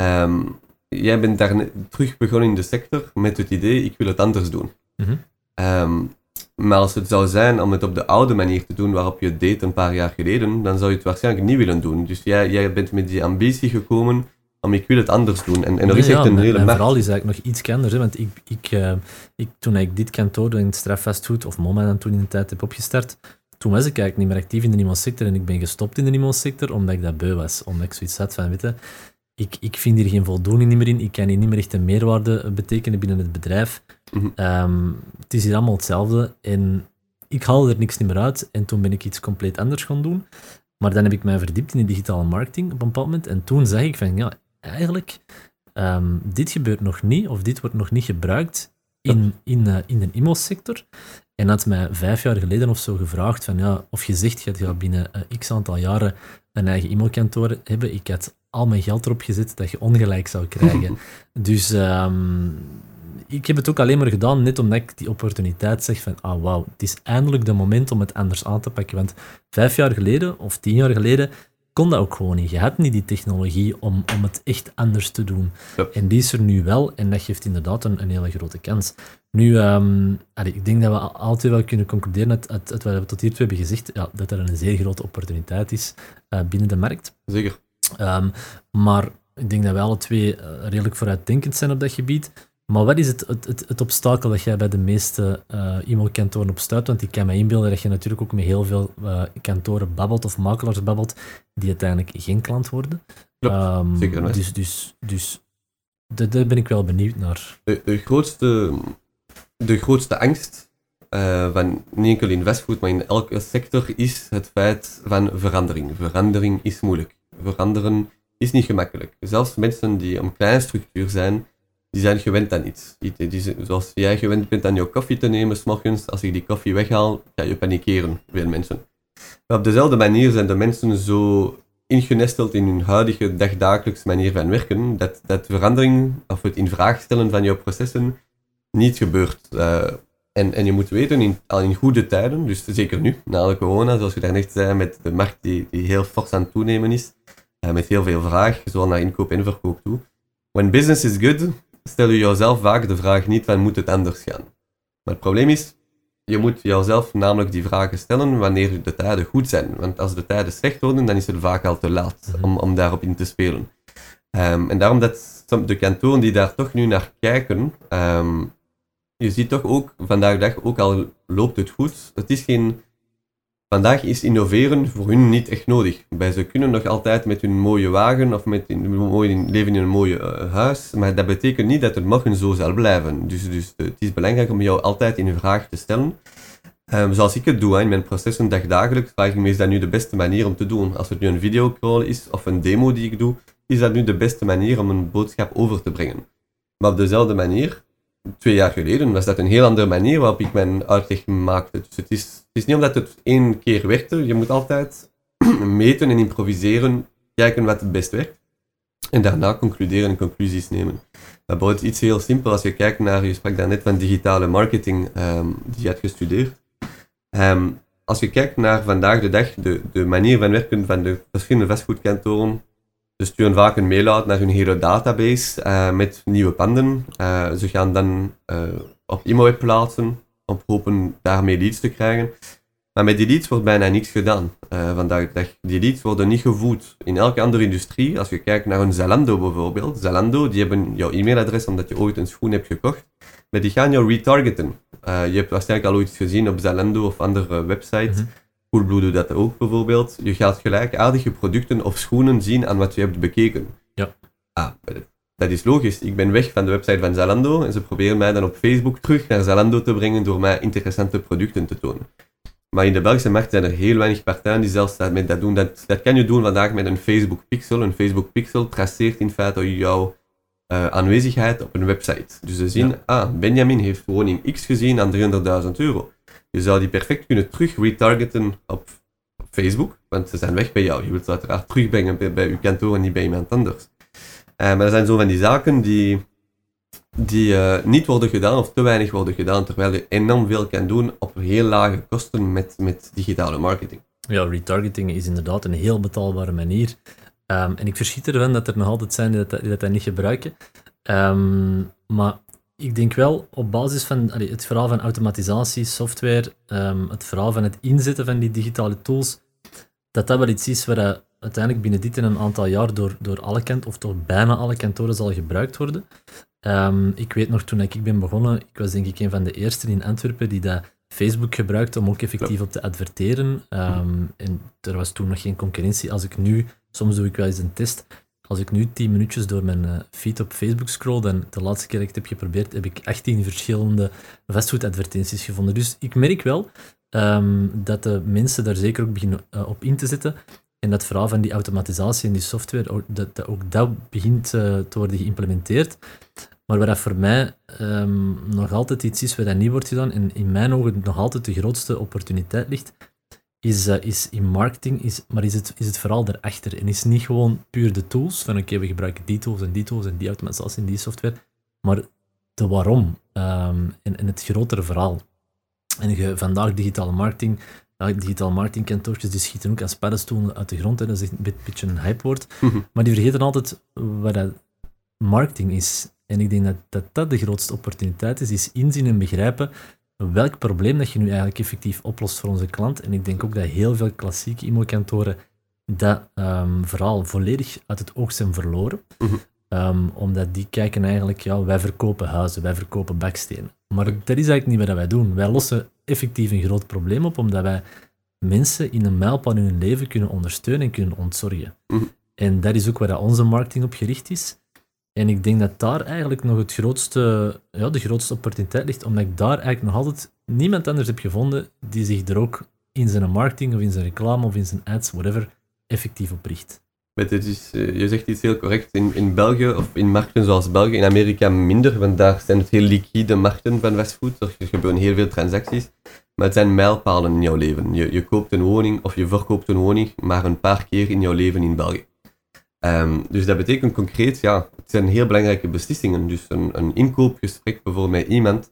Um, jij bent daar terug begonnen in de sector met het idee, ik wil het anders doen. Mhm. Um, maar als het zou zijn om het op de oude manier te doen waarop je het deed een paar jaar geleden, dan zou je het waarschijnlijk niet willen doen. Dus jij, jij bent met die ambitie gekomen om ik wil het anders doen. En, en er is echt een hele markt. verhaal is eigenlijk nog iets anders. Hè, want ik, ik, uh, ik, toen ik dit kantoor in het straffastfood, of MoMA dan toen in de tijd heb opgestart, toen was ik eigenlijk niet meer actief in de e-mailsector en ik ben gestopt in de e-mailsector omdat ik dat beu was. Omdat ik zoiets had van, weet je, ik, ik vind hier geen voldoening meer in, ik kan hier niet meer echt een meerwaarde betekenen binnen het bedrijf. Mhm. Um, het is hier allemaal hetzelfde en ik haalde er niks meer uit en toen ben ik iets compleet anders gaan doen. Maar dan heb ik mij verdiept in de digitale marketing op een bepaald moment en toen zag ik van, ja, eigenlijk, um, dit gebeurt nog niet of dit wordt nog niet gebruikt in, in, uh, in de e-mailsector. En had mij vijf jaar geleden of zo gevraagd van, ja, of je zegt, je gaat binnen uh, x aantal jaren een eigen e-mailkantoor hebben. Ik had al mijn geld erop gezet dat je ongelijk zou krijgen. dus um, ik heb het ook alleen maar gedaan net omdat ik die opportuniteit zeg van, ah wauw, het is eindelijk de moment om het anders aan te pakken. Want vijf jaar geleden of tien jaar geleden kon dat ook gewoon niet. Je had niet die technologie om, om het echt anders te doen. Ja. En die is er nu wel en dat geeft inderdaad een, een hele grote kans. Nu, um, allee, ik denk dat we altijd wel kunnen concluderen uit, uit, uit wat we tot hiertoe hebben gezegd, ja, dat er een zeer grote opportuniteit is uh, binnen de markt. Zeker. Um, maar ik denk dat we alle twee uh, redelijk vooruitdenkend zijn op dat gebied. Maar wat is het, het, het, het obstakel dat jij bij de meeste uh, e-mailkantoren op stuit? Want ik kan me inbeelden dat je natuurlijk ook met heel veel uh, kantoren babbelt of makelaars babbelt die uiteindelijk geen klant worden. Klopt, um, zeker. hè. Dus, dus, dus daar daar ben ik wel benieuwd naar. De, de, grootste, de grootste angst uh, van niet enkel in maar in elke sector, is het feit van verandering. Verandering is moeilijk. Veranderen is niet gemakkelijk. Zelfs mensen die een kleine structuur zijn, die zijn gewend aan iets. Die, die, zoals jij gewend bent aan je koffie te nemen, s'morgens, als ik die koffie weghaal, ga je panikeren, veel mensen. Maar op dezelfde manier zijn de mensen zo ingenesteld in hun huidige dagdagelijks manier van werken, dat, dat verandering of het in vraag stellen van jouw processen niet gebeurt. Uh, en, en je moet weten, in, al in goede tijden, dus zeker nu, na de corona, zoals je daarnet zei, met de markt die, die heel fors aan het toenemen is, uh, met heel veel vraag, zowel naar inkoop en verkoop toe. When business is good, stel je jezelf vaak de vraag niet van moet het anders gaan. Maar het probleem is, je moet jezelf namelijk die vragen stellen wanneer de tijden goed zijn. Want als de tijden slecht worden, dan is het vaak al te laat mhm. om, om daarop in te spelen. Um, en daarom dat de kantoren die daar toch nu naar kijken, um, je ziet toch ook vandaag de dag, ook al loopt het goed, het is geen... Vandaag is innoveren voor hun niet echt nodig. Bij ze kunnen nog altijd met hun mooie wagen of met hun mooie, leven in een mooie uh, huis, maar dat betekent niet dat het morgen zo zal blijven. Dus, dus het is belangrijk om jou altijd in vraag te stellen. Um, zoals ik het doe in mijn processen dagdagelijks, vraag ik me is dat nu de beste manier om te doen. Als het nu een videocall is of een demo die ik doe, is dat nu de beste manier om een boodschap over te brengen. Maar op dezelfde manier twee jaar geleden was dat een heel andere manier waarop ik mijn uitleg maakte. Dus het is, het is niet omdat het één keer werkte, je moet altijd meten en improviseren, kijken wat het best werkt. En daarna concluderen en conclusies nemen. Bijvoorbeeld iets heel simpel, als je kijkt naar, je sprak daarnet van digitale marketing, um, die je hebt gestudeerd. Um, als je kijkt naar vandaag de dag, de, de manier van werken van de verschillende vastgoedkantoren, ze sturen vaak een mail uit naar hun hele database uh, met nieuwe panden. Uh, ze gaan dan uh, op e-mail plaatsen, op hopen daarmee leads te krijgen. Maar met die leads wordt bijna niets gedaan vandaag dag. Die leads worden niet gevoed. In elke andere industrie, als je kijkt naar een Zalando bijvoorbeeld, Zalando, die hebben jouw e-mailadres omdat je ooit een schoen hebt gekocht, maar die gaan jou retargeten. je hebt waarschijnlijk al ooit gezien op Zalando of andere websites. Mm Coolblue doet dat ook bijvoorbeeld. Je gaat gelijkaardige producten of schoenen zien aan wat je hebt bekeken. Ja. Ah, dat is logisch. Ik ben weg van de website van Zalando en ze proberen mij dan op Facebook terug naar Zalando te brengen door mij interessante producten te tonen. Maar in de Belgische markt zijn er heel weinig partijen die zelfs met dat doen. Dat, dat kan je doen vandaag met een Facebook Pixel. Een Facebook Pixel traceert in feite jouw uh, aanwezigheid op een website. Dus ze zien, ah, Benjamin heeft woning X gezien aan 300.000 euro. Je zou die perfect kunnen terug retargeten op Facebook, want ze zijn weg bij jou. Je wilt ze uiteraard terugbrengen bij, bij je kantoor en niet bij iemand anders. Uh, maar er zijn zo van die zaken die, die uh, niet worden gedaan of te weinig worden gedaan, terwijl je enorm veel kan doen op heel lage kosten met, met digitale marketing. Ja, retargeting is inderdaad een heel betaalbare manier. Um, en ik verschiet ervan dat er nog altijd zijn die dat, die dat niet gebruiken. Um, maar ik denk wel op basis van allee, het verhaal van automatisatie, software, um, het verhaal van het inzetten van die digitale tools, dat dat wel iets is waar uiteindelijk binnen dit in een aantal jaar door, door alle kantoren, of door bijna alle kantoren zal gebruikt worden. Um, ik weet nog toen ik ben begonnen, ik was denk ik een van de eerste in Antwerpen die dat Facebook gebruikte om ook effectief op te adverteren. Um, en er was toen nog geen concurrentie. Als ik nu, soms doe ik wel eens een test, als ik nu 10 minuutjes door mijn uh, feed op Facebook scroll, dan de laatste keer dat ik het heb geprobeerd, heb ik 18 verschillende fastfood-advertenties gevonden. Dus ik merk wel um, dat de mensen daar zeker ook beginnen uh, op in te zetten. En dat verhaal van die automatisatie en die software, dat, dat ook dat begint uh, te worden geïmplementeerd. Maar waar dat voor mij um, nog altijd iets is waar dat niet wordt gedaan, en in mijn ogen nog altijd de grootste opportuniteit ligt, is, uh, is in marketing, is, maar is het, is het vooral daarachter. En is niet gewoon puur de tools, van oké, we gebruiken die tools en die tools en die automatisatie en die software, maar de waarom um, en, en het grotere verhaal. En je, vandaag digitale marketing, digitale marketingkantoortjes, die schieten ook als paddenstoelen uit de grond, hè, dat is een beetje een hypewoord, mhm. maar die vergeten altijd wat dat marketing is. En ik denk dat, dat dat de grootste opportuniteit is, is inzien en begrijpen welk probleem dat je nu eigenlijk effectief oplost voor onze klant. En ik denk ook dat heel veel klassieke e-mailkantoren dat um, verhaal volledig uit het oog zijn verloren. Mhm. Ehm, omdat die kijken eigenlijk, ja, wij verkopen huizen, wij verkopen bakstenen. Maar dat is eigenlijk niet wat wij doen. Wij lossen effectief een groot probleem op, omdat wij mensen in een mijlpaal in hun leven kunnen ondersteunen en kunnen ontzorgen. Mhm. En dat is ook waar onze marketing op gericht is. En ik denk dat daar eigenlijk nog het grootste, ja, de grootste opportuniteit ligt, omdat ik daar eigenlijk nog altijd niemand anders heb gevonden die zich er ook in zijn marketing of in zijn reclame of in zijn ads, whatever, effectief op richt. Met dit is, uh, je zegt iets heel correct. In, in België, of in markten zoals België, in Amerika minder, want daar zijn het heel liquide markten van fastfood. Er gebeuren heel veel transacties. Maar het zijn mijlpalen in jouw leven. Je, je koopt een woning of je verkoopt een woning maar een paar keer in jouw leven in België. Um, dus dat betekent concreet, ja, het zijn heel belangrijke beslissingen. Dus een, een inkoopgesprek bijvoorbeeld met iemand,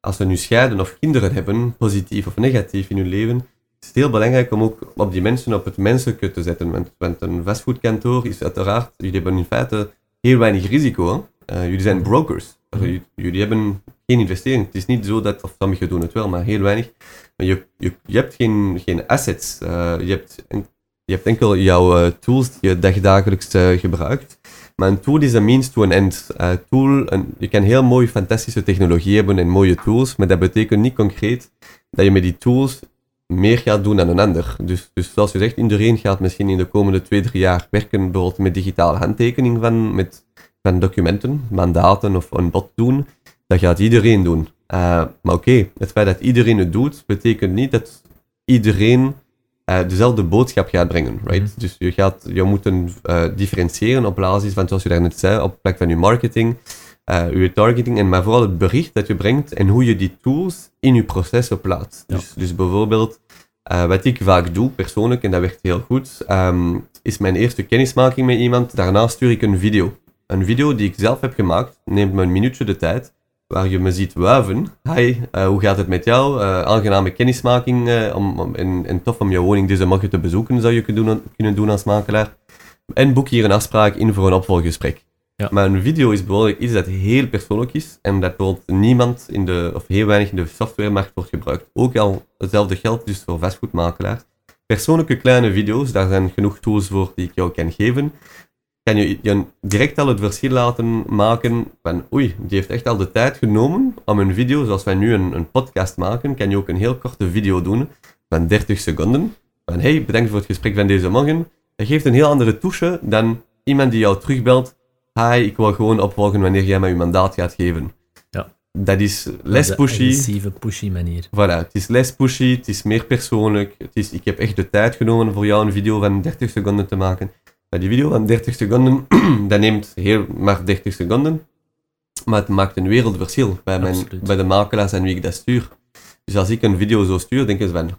als ze nu scheiden of kinderen hebben, positief of negatief in hun leven, is het heel belangrijk om ook op die mensen op het menselijke te zetten. Want, want een fastfoodkantoor is uiteraard, jullie hebben in feite heel weinig risico. Uh, jullie zijn brokers. Jullie, jullie, hebben geen investering. Het is niet zo dat, of sommigen doen het wel, maar heel weinig. Maar je, je, je hebt geen, geen assets. Uh, je, hebt, je hebt enkel jouw uh, tools die je dagdagelijks gebruikt. Maar een tool is een means to an end. tool, een, je kan heel mooie, fantastische technologie hebben en mooie tools, maar dat betekent niet concreet dat je met die tools meer gaat doen dan een ander. Dus, dus zoals je zegt, iedereen gaat misschien in de komende twee, drie jaar werken bijvoorbeeld met digitale handtekening van, met, van documenten, mandaten of een bot doen. Dat gaat iedereen doen. Maar oké, het feit dat iedereen het doet, betekent niet dat iedereen uh, dezelfde boodschap gaat brengen. Right? Mm Dus je, gaat, je moet een, uh, differentiëren op basis van, zoals je daarnet zei, op plek van je marketing, je targeting, en maar vooral het bericht dat je brengt en hoe je die tools in je processen plaatst. Ja. Dus, dus bijvoorbeeld, wat ik vaak doe, persoonlijk, en dat werkt heel goed, um, is mijn eerste kennismaking met iemand. Daarna stuur ik een video. Een video die ik zelf heb gemaakt, neemt me een minuutje de tijd, waar je me ziet wuiven. Hi, uh, hoe gaat het met jou? Uh, aangename kennismaking om, om, en, en, tof om je woning deze morgen te bezoeken, zou je kunnen doen, kunnen doen als makelaar. En boek hier een afspraak in voor een opvolggesprek. Ja. Maar een video is bijvoorbeeld iets dat heel persoonlijk is en dat bijvoorbeeld niemand in de, of heel weinig in de softwaremarkt wordt gebruikt. Ook al hetzelfde geldt dus voor vastgoedmakelaars. Persoonlijke kleine video's, daar zijn genoeg tools voor die ik jou kan geven. Kan je, je direct al het verschil laten maken van oei, die heeft echt al de tijd genomen om een video, zoals wij nu een, een podcast maken, kan je ook een heel korte video doen van 30 seconden. Van hey, bedankt voor het gesprek van deze morgen. Dat geeft een heel andere touche dan iemand die jou terugbelt hi, ik wil gewoon opvolgen wanneer jij mij je mandaat gaat geven. Ja. Dat is less pushy. agressieve, pushy manier. Voilà, het is less pushy, het is meer persoonlijk. Het is, ik heb echt de tijd genomen voor jou een video van 30 seconden te maken. Maar die video van 30 seconden, dat neemt heel maar 30 seconden. Maar het maakt een wereldverschil bij, mijn, bij de makelaars en wie ik dat stuur. Dus als ik een video zo stuur, denken ze van,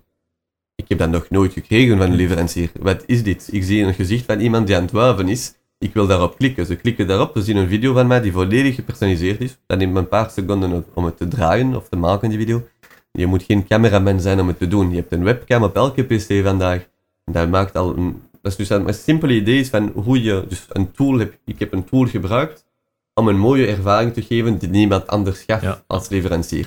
ik heb dat nog nooit gekregen van een leverancier. Wat is dit? Ik zie een gezicht van iemand die aan het wuiven is ik wil daarop klikken. Ze klikken daarop, ze zien een video van mij die volledig gepersonaliseerd is. Dat neemt me een paar seconden om het te draaien of te maken, die video. Je moet geen cameraman zijn om het te doen. Je hebt een webcam op elke pc vandaag. Dat maakt al een... Dat is dus een, een simpele idee is van hoe je dus een tool hebt. Ik heb een tool gebruikt om een mooie ervaring te geven die niemand anders gaf als leverancier.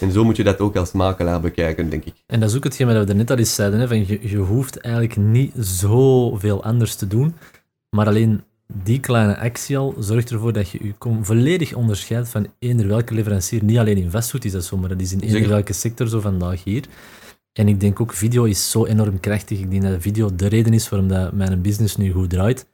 En zo moet je dat ook als makelaar bekijken, denk ik. En dat is ook hetgeen wat we net al eens zeiden. Hè, van je, je hoeft eigenlijk niet zoveel anders te doen, maar alleen die kleine actie al zorgt ervoor dat je je volledig onderscheidt van eender welke leverancier. Niet alleen in vastgoed is dat zo, maar dat is in eender welke sector zo vandaag hier. En ik denk ook, video is zo enorm krachtig. Ik denk dat video de reden is waarom dat mijn business nu goed draait.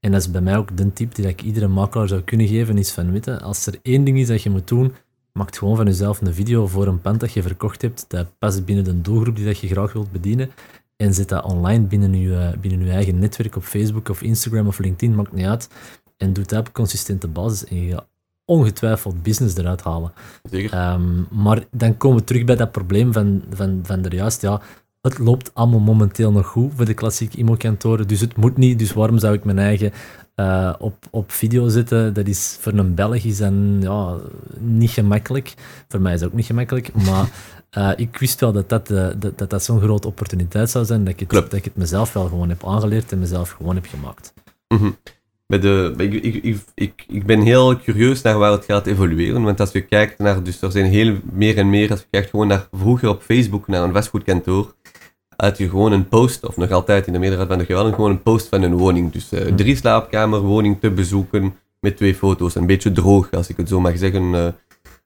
En dat is bij mij ook de tip die ik iedere makelaar zou kunnen geven, is van, weten, als er één ding is dat je moet doen, maak gewoon van jezelf een video voor een pand dat je verkocht hebt, dat past binnen de doelgroep die dat je graag wilt bedienen en zet dat online binnen je, binnen uw eigen netwerk op Facebook of Instagram of LinkedIn, maakt niet uit. En doe dat op consistente basis en je gaat ongetwijfeld business eruit halen. Zeker. Um, maar dan komen we terug bij dat probleem van, van, van de juist, ja, het loopt allemaal momenteel nog goed voor de klassieke IMO-kantoren, dus het moet niet, dus waarom zou ik mijn eigen uh, op, op video zetten? Dat is voor een Belg is dan, ja, niet gemakkelijk. Voor mij is het ook niet gemakkelijk, maar uh, ik wist wel dat dat, uh, dat, dat, dat zo'n grote opportuniteit zou zijn, dat ik, het, dat ik het mezelf wel gewoon heb aangeleerd en mezelf gewoon heb gemaakt. Mm -hmm. Bij de, ik, ik, ik, ik, ben heel curieus naar waar het gaat evolueren, want als je kijkt naar, dus er zijn heel meer en meer, als je kijkt gewoon naar vroeger op Facebook, naar een vastgoedkantoor, had je gewoon een post, of nog altijd in de meerderheid van de gevallen, gewoon een post van een woning. Dus uh, drie slaapkamer woning te bezoeken met twee foto's. Een beetje droog, als ik het zo mag zeggen, uh,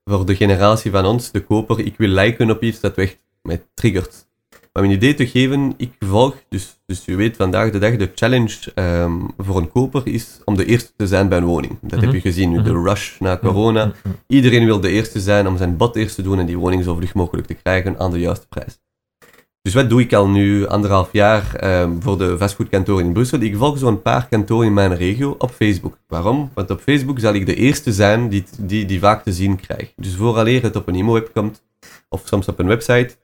voor de generatie van ons, de koper. Ik wil liken op iets dat echt mij triggert. Maar om een idee te geven, ik volg, dus, dus je weet vandaag de dag, de challenge ehm, voor een koper is om de eerste te zijn bij een woning. Dat heb Mhm. je gezien nu, de Mhm. rush na corona. Mm, mm, Iedereen wil de eerste zijn om zijn bod eerst te doen en die woning zo vlug mogelijk te krijgen aan de juiste prijs. Dus wat doe ik al nu anderhalf jaar ehm, voor de vastgoedkantoren in Brussel? Ik volg zo'n paar kantoren in mijn regio op Facebook. Waarom? Want op Facebook zal ik de eerste zijn die, die, die vaak te zien krijgt. Dus vooraleer het op een IMO-web komt, of soms op een website,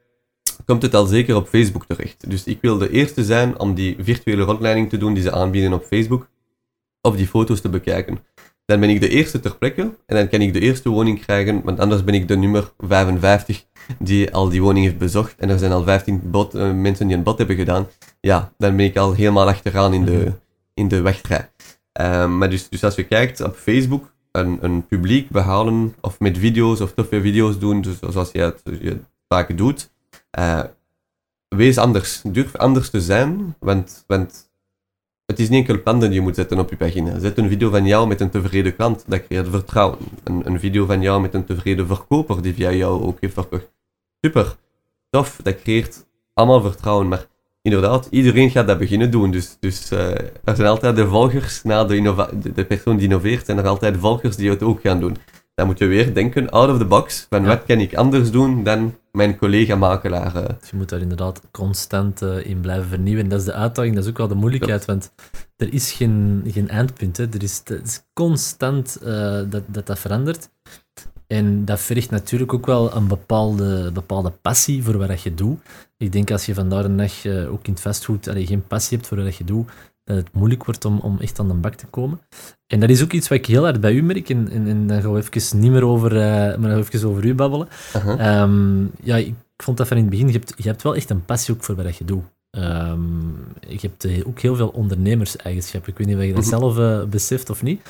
komt het al zeker op Facebook terecht. Dus ik wil de eerste zijn om die virtuele rondleiding te doen die ze aanbieden op Facebook, of die foto's te bekijken. Dan ben ik de eerste ter plekke en dan kan ik de eerste woning krijgen, want anders ben ik de nummer 55 die al die woning heeft bezocht en er zijn al 15 bot, eh, mensen die een bod hebben gedaan. Ja, dan ben ik al helemaal achteraan in de, in de wegtrij. Ehm, maar dus, dus als je kijkt op Facebook, een, een publiek behalen of met video's of toffe video's doen, dus zoals je het je vaak doet, eh, wees anders. Durf anders te zijn, want, want het is niet enkel planten die je moet zetten op je pagina. Zet een video van jou met een tevreden klant, dat creëert vertrouwen. Een, een video van jou met een tevreden verkoper die via jou ook heeft verkocht. Super, tof, dat creëert allemaal vertrouwen, maar inderdaad, iedereen gaat dat beginnen doen. Dus, dus eh, er zijn altijd de volgers na de, de persoon die innoveert, zijn er altijd volgers die het ook gaan doen. Dan moet je weer denken, out of the box, van Ja. wat kan ik anders doen dan mijn collega-makelaar. Dus je moet daar inderdaad constant eh, in blijven vernieuwen. Dat is de uitdaging, dat is ook wel de moeilijkheid, want er is geen, geen eindpunt. Hè. Er is, het is constant eh, dat, dat dat verandert. En dat vergt natuurlijk ook wel een bepaalde, bepaalde passie voor wat je doet. Ik denk als je vandaag de dag eh, ook in het vastgoed allee, geen passie hebt voor wat je doet, dat het moeilijk wordt om, om echt aan de bak te komen. En dat is ook iets wat ik heel hard bij u merk. En, en, en dan gaan we even niet meer over, eh, maar even over u babbelen. Ehm, ja, ik vond dat van in het begin, je hebt, je hebt wel echt een passie ook voor wat je doet. Je hebt eh, ook heel veel ondernemerseigenschappen. Ik weet niet of je dat Mhm. zelf eh, beseft of niet.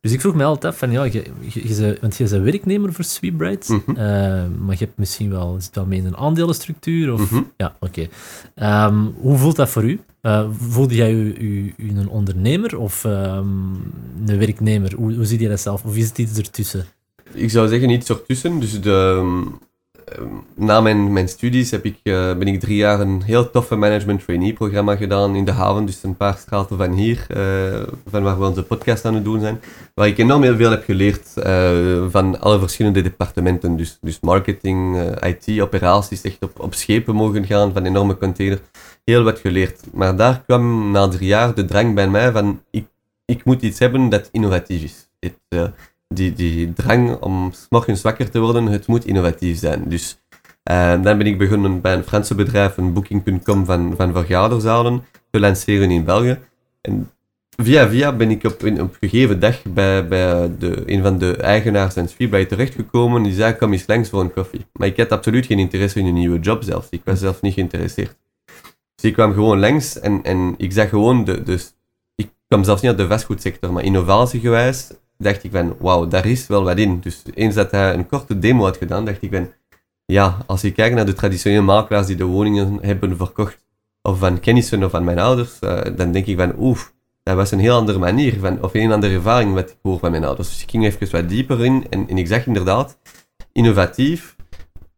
Dus ik vroeg me altijd af van, ja, je, je, je, bent- want je bent werknemer voor Sweetbright, Mhm. eh, maar je hebt misschien wel, zit wel mee in een aandelenstructuur? Of, Mhm. Ja, oké. Ehm, hoe voelt dat voor u? Eh, voelde jij u, u, u een ondernemer of ehm, een werknemer? Hoe, hoe zie je dat zelf? Of is het iets ertussen? Ik zou zeggen iets ertussen. Dus de, na mijn, studies heb ik, eh, ben ik drie jaar een heel toffe management trainee programma gedaan in de haven. Dus een paar straten van hier, eh, van waar we onze podcast aan het doen zijn. Waar ik enorm heel veel heb geleerd eh, van alle verschillende departementen. Dus, dus marketing, IT, operaties, echt op, op schepen mogen gaan van enorme containers. Heel wat geleerd. Maar daar kwam na drie jaar de drang bij mij van ik, ik moet iets hebben dat innovatief is. Het, die, die drang om morgens wakker te worden, het moet innovatief zijn. Dus eh, dan ben ik begonnen bij een Franse bedrijf, een booking.com van, van vergaderzalen, te lanceren in België. En via via ben ik op een, op gegeven dag bij, bij de, een van de eigenaars van Speedbay terechtgekomen. Die zei, kom eens langs voor een koffie. Maar ik had absoluut geen interesse in een nieuwe job zelfs. Ik was zelf niet geïnteresseerd. Dus ik kwam gewoon langs en, en ik zag gewoon, de, de, ik kwam zelfs niet uit de vastgoedsector, maar innovatiegewijs dacht ik van, wauw, daar is wel wat in. Dus eens dat hij een korte demo had gedaan, dacht ik van, ja, als je kijkt naar de traditionele makelaars die de woningen hebben verkocht, of van kennissen of van mijn ouders, eh, dan denk ik van, oef, dat was een heel andere manier, van, of een andere ervaring wat ik hoor van mijn ouders. Dus ik ging even wat dieper in en, ik zag inderdaad, innovatief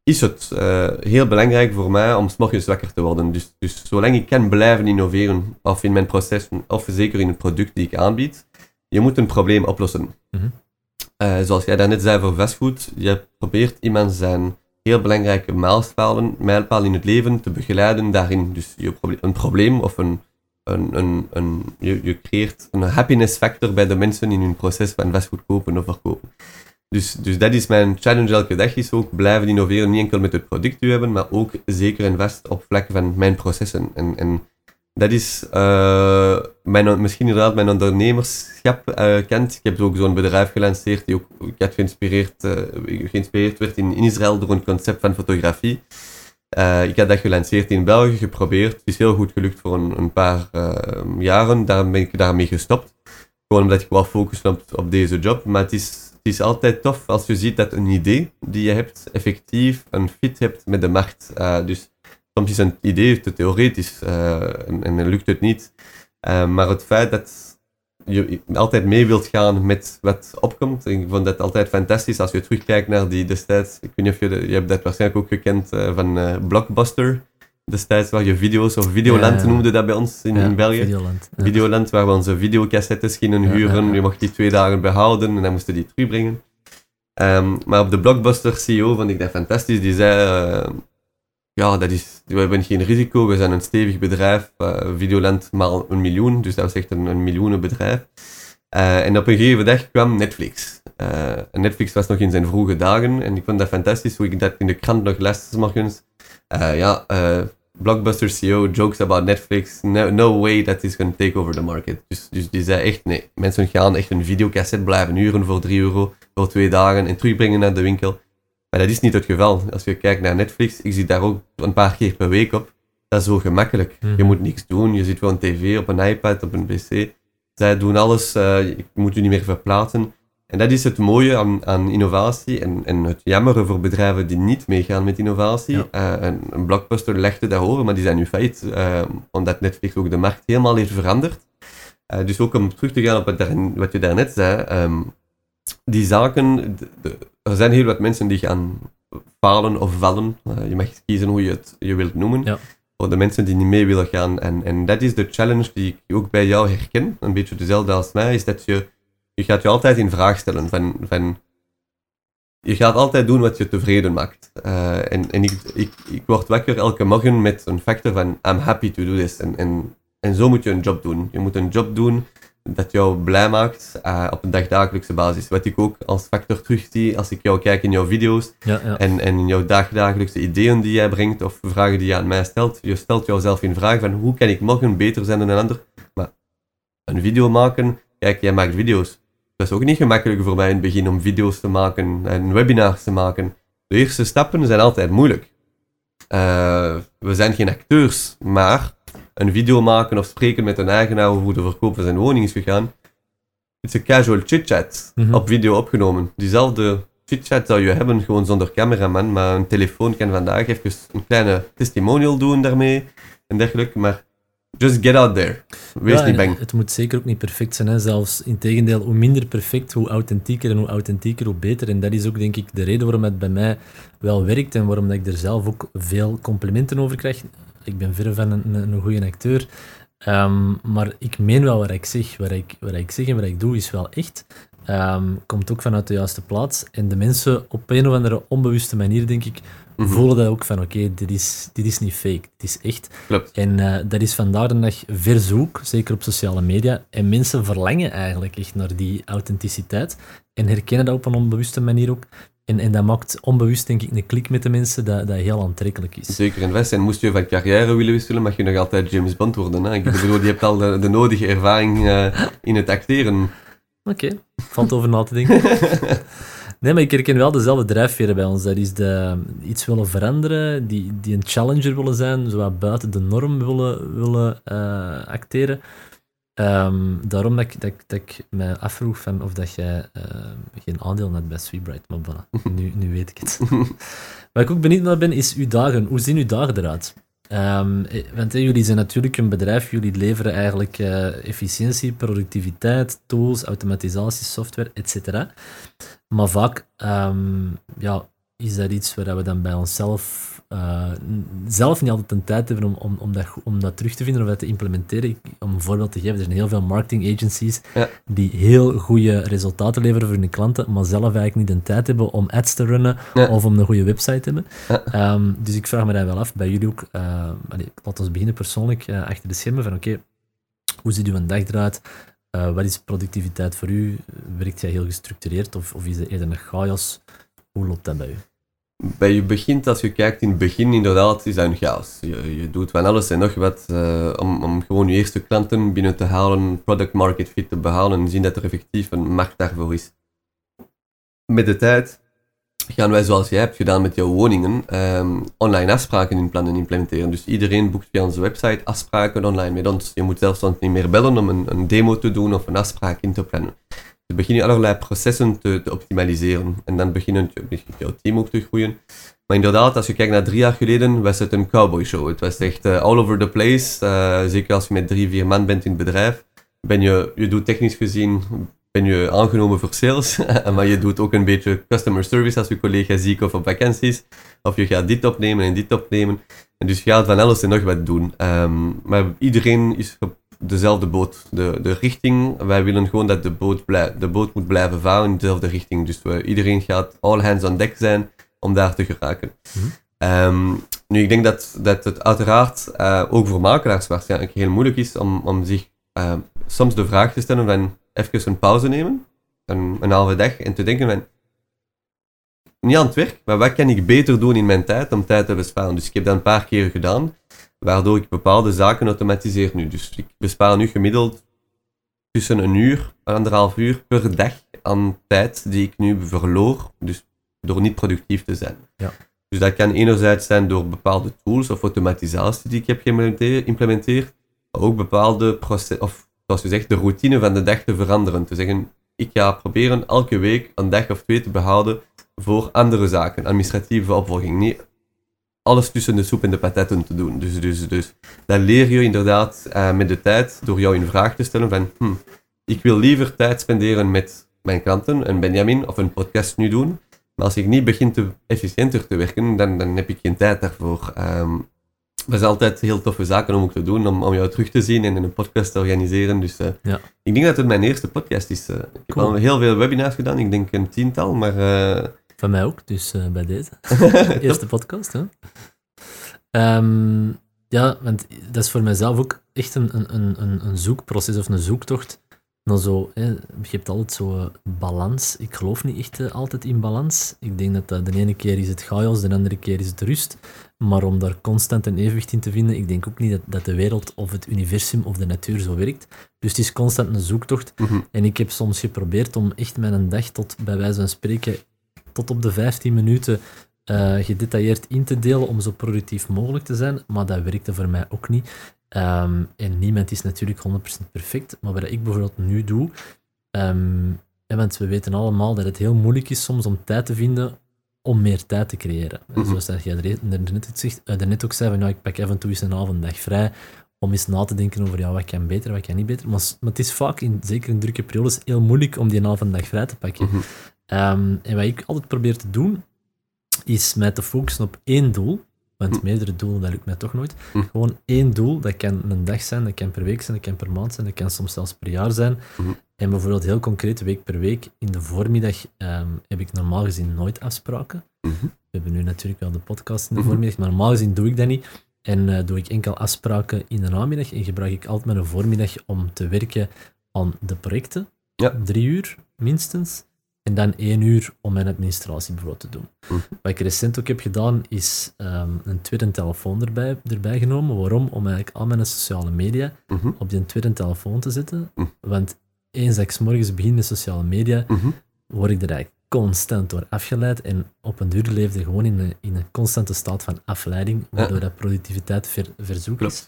is het eh, heel belangrijk voor mij om 's morgens wakker te worden. Dus, dus zolang ik kan blijven innoveren, of in mijn processen, of zeker in het product die ik aanbied, je moet een probleem oplossen. Mhm. Eh, zoals jij daarnet zei voor vastgoed, je probeert iemand zijn heel belangrijke mijlpalen, mijlpaal in het leven te begeleiden daarin. Dus je proble- een probleem of een, een, een, een, je, je creëert een happiness factor bij de mensen in hun proces van vastgoed kopen of verkopen. Dus, dus dat is mijn challenge elke dag, is ook blijven innoveren, niet enkel met het product te hebben, maar ook zeker en vast op vlak van mijn processen. En, en dat is eh, mijn, misschien inderdaad mijn ondernemerschap eh, kent. Ik heb ook zo'n bedrijf gelanceerd die ik geïnspireerd, eh, geïnspireerd werd in, Israël door een concept van fotografie. Ik had dat gelanceerd in België, geprobeerd. Het is heel goed gelukt voor een, een paar jaren. Daarom ben ik daarmee gestopt. Gewoon omdat ik wou focussen op, op deze job. Maar het is, het is altijd tof als je ziet dat een idee die je hebt effectief een fit hebt met de markt. Dus soms is een idee te theoretisch eh, en, en lukt het niet. Eh, maar het feit dat je altijd mee wilt gaan met wat opkomt, ik vond dat altijd fantastisch als je terugkijkt naar die destijds, ik weet niet of je, de- je hebt dat waarschijnlijk ook gekend eh, van Blockbuster, destijds waar je video's, of Videoland Ja. noemde dat bij ons in, in België. Videoland. Ja. Videoland, waar we onze videocassettes gingen huren. Je mocht die twee dagen behouden en dan moesten die terugbrengen. Ehm, maar op de Blockbuster CEO vond ik dat fantastisch. Die zei, ja, dat is, we hebben geen risico, we zijn een stevig bedrijf. eh, Videoland maal een miljoen, dus dat was echt een, een miljoenenbedrijf. Eh, en op een gegeven dag kwam Netflix. Eh, Netflix was nog in zijn vroege dagen en ik vond dat fantastisch hoe ik dat in de krant nog las morgens. Ja, Blockbuster CEO jokes about Netflix. No, no way that is going to take over the market. Dus, dus die zei echt, nee, mensen gaan echt een videocassette blijven huren voor 3 euro voor twee dagen en terugbrengen naar de winkel. Maar dat is niet het geval. Als je kijkt naar Netflix, ik zit daar ook een paar keer per week op. Dat is zo gemakkelijk. Mhm. Je moet niks doen, je zit gewoon tv op een iPad, op een pc. Zij doen alles, eh je moet je niet meer verplaatsen. En dat is het mooie aan, aan innovatie en, en het jammere voor bedrijven die niet meegaan met innovatie. Ja. Eh, een, een Blockbuster legde dat horen, maar die zijn nu failliet, eh, omdat Netflix ook de markt helemaal heeft veranderd. Dus ook om terug te gaan op wat, daar, wat je daarnet zei, ehm, die zaken, er zijn heel wat mensen die gaan falen of vallen. Eh, je mag kiezen hoe je het je wilt noemen. Ja. Voor de mensen die niet mee willen gaan. En, en dat is de challenge die ik ook bij jou herken, een beetje dezelfde als mij, is dat je, je gaat je altijd in vraag stellen van, van je gaat altijd doen wat je tevreden maakt. Eh, en en ik, ik, ik word wakker elke morgen met een factor van I'm happy to do this. En, en, en zo moet je een job doen. Je moet een job doen dat jou blij maakt eh, op een dagdagelijkse basis. Wat ik ook als factor terugzie als ik jou kijk in jouw video's Ja, ja. en, en in jouw dagdagelijkse ideeën die jij brengt of vragen die je aan mij stelt. Je stelt jouzelf in vraag van hoe kan ik morgen beter zijn dan een ander. Maar een video maken, kijk, jij maakt video's. Dat is ook niet gemakkelijk voor mij in het begin om video's te maken en webinars te maken. De eerste stappen zijn altijd moeilijk. Eh, we zijn geen acteurs, maar een video maken of spreken met een eigenaar over hoe de verkoop van zijn woning is gegaan. Het is een casual chit-chat Mhm. op video opgenomen. Diezelfde chit-chat zou je hebben, gewoon zonder cameraman, maar een telefoon kan vandaag even een kleine testimonial doen daarmee en dergelijke. Maar just get out there. Wees Ja, niet bang. Het moet zeker ook niet perfect zijn. Hè. Zelfs in tegendeel, hoe minder perfect, hoe authentieker en hoe authentieker, hoe beter. En dat is ook denk ik de reden waarom het bij mij wel werkt en waarom dat ik er zelf ook veel complimenten over krijg. Ik ben verre van een, een, goede acteur. Ehm, maar ik meen wel wat ik zeg. Wat ik, wat ik zeg en wat ik doe is wel echt. Ehm, komt ook vanuit de juiste plaats. En de mensen op een of andere onbewuste manier, denk ik, Mhm. voelen dat ook van oké, dit, is, dit is niet fake, dit is echt. Klopt. En eh, dat is vandaag de dag verzoek, zeker op sociale media. En mensen verlangen eigenlijk echt naar die authenticiteit en herkennen dat op een onbewuste manier ook. En, en dat maakt onbewust, denk ik, een klik met de mensen dat, dat heel aantrekkelijk is. Zeker en vast. En moest je van carrière willen wisselen, mag je nog altijd James Bond worden. Hè? Ik bedoel, je hebt al de, de nodige ervaring eh, in het acteren. Oké, valt over na te denken. Nee, maar ik herken wel dezelfde drijfveren bij ons. Dat is de, iets willen veranderen, die, die een challenger willen zijn, zo wat buiten de norm willen, willen eh, acteren. Ehm, daarom dat ik, dat, ik- dat ik mij afvroeg van of dat jij eh, geen aandeel had bij Sweetbright. Maar voilà, nu, nu weet ik het. Waar ik ook benieuwd naar ben, is uw dagen. Hoe zien uw dagen eruit? Ehm, eh, want jullie zijn natuurlijk een bedrijf, jullie leveren eigenlijk eh, efficiëntie, productiviteit, tools, automatisatie, software, etc. Maar vaak ehm, ja, is dat iets waar we dan bij onszelf eh, zelf niet altijd de tijd hebben om, om, om, dat, om dat terug te vinden of dat te implementeren. Ik- om een voorbeeld te geven, er zijn heel veel marketing agencies Ja. die heel goede resultaten leveren voor hun klanten, maar zelf eigenlijk niet de tijd hebben om ads te runnen Ja. of om een goede website te hebben. Ja. Ehm, dus ik vraag me dat wel af, bij jullie ook. eh allee, laten we beginnen persoonlijk eh, achter de schermen van oké, hoe ziet uw dag eruit? Wat is productiviteit voor u? Werkt jij heel gestructureerd of, of is het eerder een chaos? Hoe loopt dat bij u? Bij je begint, als je kijkt in het begin, inderdaad, is dat een chaos. Je, je doet van alles en nog wat eh, om, om gewoon je eerste klanten binnen te halen, product market fit te behalen en zien dat er effectief een markt daarvoor is. Met de tijd gaan wij, zoals jij hebt gedaan met jouw woningen, ehm, online afspraken in plannen implementeren. Dus iedereen boekt via onze website afspraken online met ons. Je moet zelfs niet meer bellen om een, een demo te doen of een afspraak in te plannen. Je begint allerlei processen te, te optimaliseren. En dan beginnen je- team ook te groeien. Maar inderdaad, als je kijkt naar drie jaar geleden, was het een cowboy show. Het was echt eh, all over the place. Eh, zeker als je met drie, vier man bent in het bedrijf. Ben je, je doet technisch gezien ben je aangenomen voor sales, maar je doet ook een beetje customer service als je collega ziek of op vakanties. Of je gaat dit opnemen en dit opnemen. En dus je gaat van alles en nog wat doen. Ehm, maar iedereen is dezelfde boot. De, de richting, wij willen gewoon dat de boot, blij, de boot moet blijven varen in dezelfde richting. Dus we, iedereen gaat all hands on deck zijn om daar te geraken. Mhm. Ehm, nu, ik denk dat, dat het uiteraard uh, ook voor makelaars waarschijnlijk heel moeilijk is om, om zich uh, soms de vraag te stellen van even een pauze nemen, een, een halve dag, en te denken van niet aan het werk, maar wat kan ik beter doen in mijn tijd om tijd te besparen. Dus ik heb dat een paar keer gedaan, waardoor ik bepaalde zaken automatiseer nu. Dus ik bespaar nu gemiddeld tussen een uur en anderhalf uur per dag aan tijd die ik nu verloor, dus door niet productief te zijn. Ja. Dus dat kan enerzijds zijn door bepaalde tools of automatisatie die ik heb geïmplementeerd, maar ook bepaalde proces, of zoals je zegt, de routine van de dag te veranderen. Te zeggen, ik ga proberen elke week een dag of twee te behouden voor andere zaken, administratieve opvolging. Niet alles tussen de soep en de patatten te doen. Dus, dus, dus dat leer je inderdaad uh, met de tijd door jou in vraag te stellen van hm, ik wil liever tijd spenderen met mijn klanten, een Benjamin of een podcast nu doen. Maar als ik niet begin te efficiënter te werken, dan, dan heb ik geen tijd daarvoor. Um, dat is altijd heel toffe zaken om ook te doen, om, om jou terug te zien en een podcast te organiseren. Dus uh, ja. ik denk dat het mijn eerste podcast is. Uh, ik heb al heel veel webinars gedaan, ik denk een tiental, maar... Van mij ook, dus bij deze. eerste podcast, hè. Um, ja, want dat is voor mijzelf ook echt een, een, een, een zoekproces of een zoektocht dan zo, hè, je hebt altijd zo balans. Ik geloof niet echt altijd in balans. Ik denk dat uh, de ene keer is het chaos, de andere keer is het rust. Maar om daar constant een evenwicht in te vinden, ik denk ook niet dat, dat de wereld of het universum of de natuur zo werkt. Dus het is constant een zoektocht. Mhm. En ik heb soms geprobeerd om echt mijn dag tot, bij wijze van spreken, tot op de 15 minuten uh, gedetailleerd in te delen om zo productief mogelijk te zijn. Maar dat werkte voor mij ook niet. Um, en niemand is natuurlijk 100% perfect, maar wat ik bijvoorbeeld nu doe, um, want we weten allemaal dat het heel moeilijk is soms om tijd te vinden om meer tijd te creëren. Mhm. Mm -hmm. Zoals jij daarnet, daarnet ook zei, van, nou, ik pak af en toe eens een avonddag vrij om eens na te denken over ja, wat kan beter, wat kan niet beter. Maar, maar het is vaak, in, zeker in drukke periodes, heel moeilijk om die avonddag vrij te pakken. Mhm. Um, en wat ik altijd probeer te doen, is mij te focussen op één doel. Want Hm. meerdere doelen, dat lukt mij toch nooit. Hm. Gewoon één doel, dat kan een dag zijn, dat kan per week zijn, dat kan per maand zijn, dat kan soms zelfs per jaar zijn. Mhm. En bijvoorbeeld heel concreet, week per week, in de voormiddag ehm, heb ik normaal gezien nooit afspraken. We hebben nu natuurlijk wel de podcast in de voormiddag, maar normaal gezien doe ik dat niet. En eh, doe ik enkel afspraken in de namiddag en gebruik ik altijd mijn voormiddag om te werken aan de projecten. Ja. Drie uur minstens. En dan één uur om mijn administratie bijvoorbeeld te doen. Mhm. Wat ik recent ook heb gedaan, is ehm, een tweede telefoon erbij, erbij genomen. Waarom? Om eigenlijk al mijn sociale media Mhm. op die tweede telefoon te zetten. Mhm. Want eens dat ik 's morgens begin met sociale media, Mhm. word ik er eigenlijk constant door afgeleid. En op een duur leefde gewoon in een, in een constante staat van afleiding, waardoor dat productiviteit ver, verzoek is.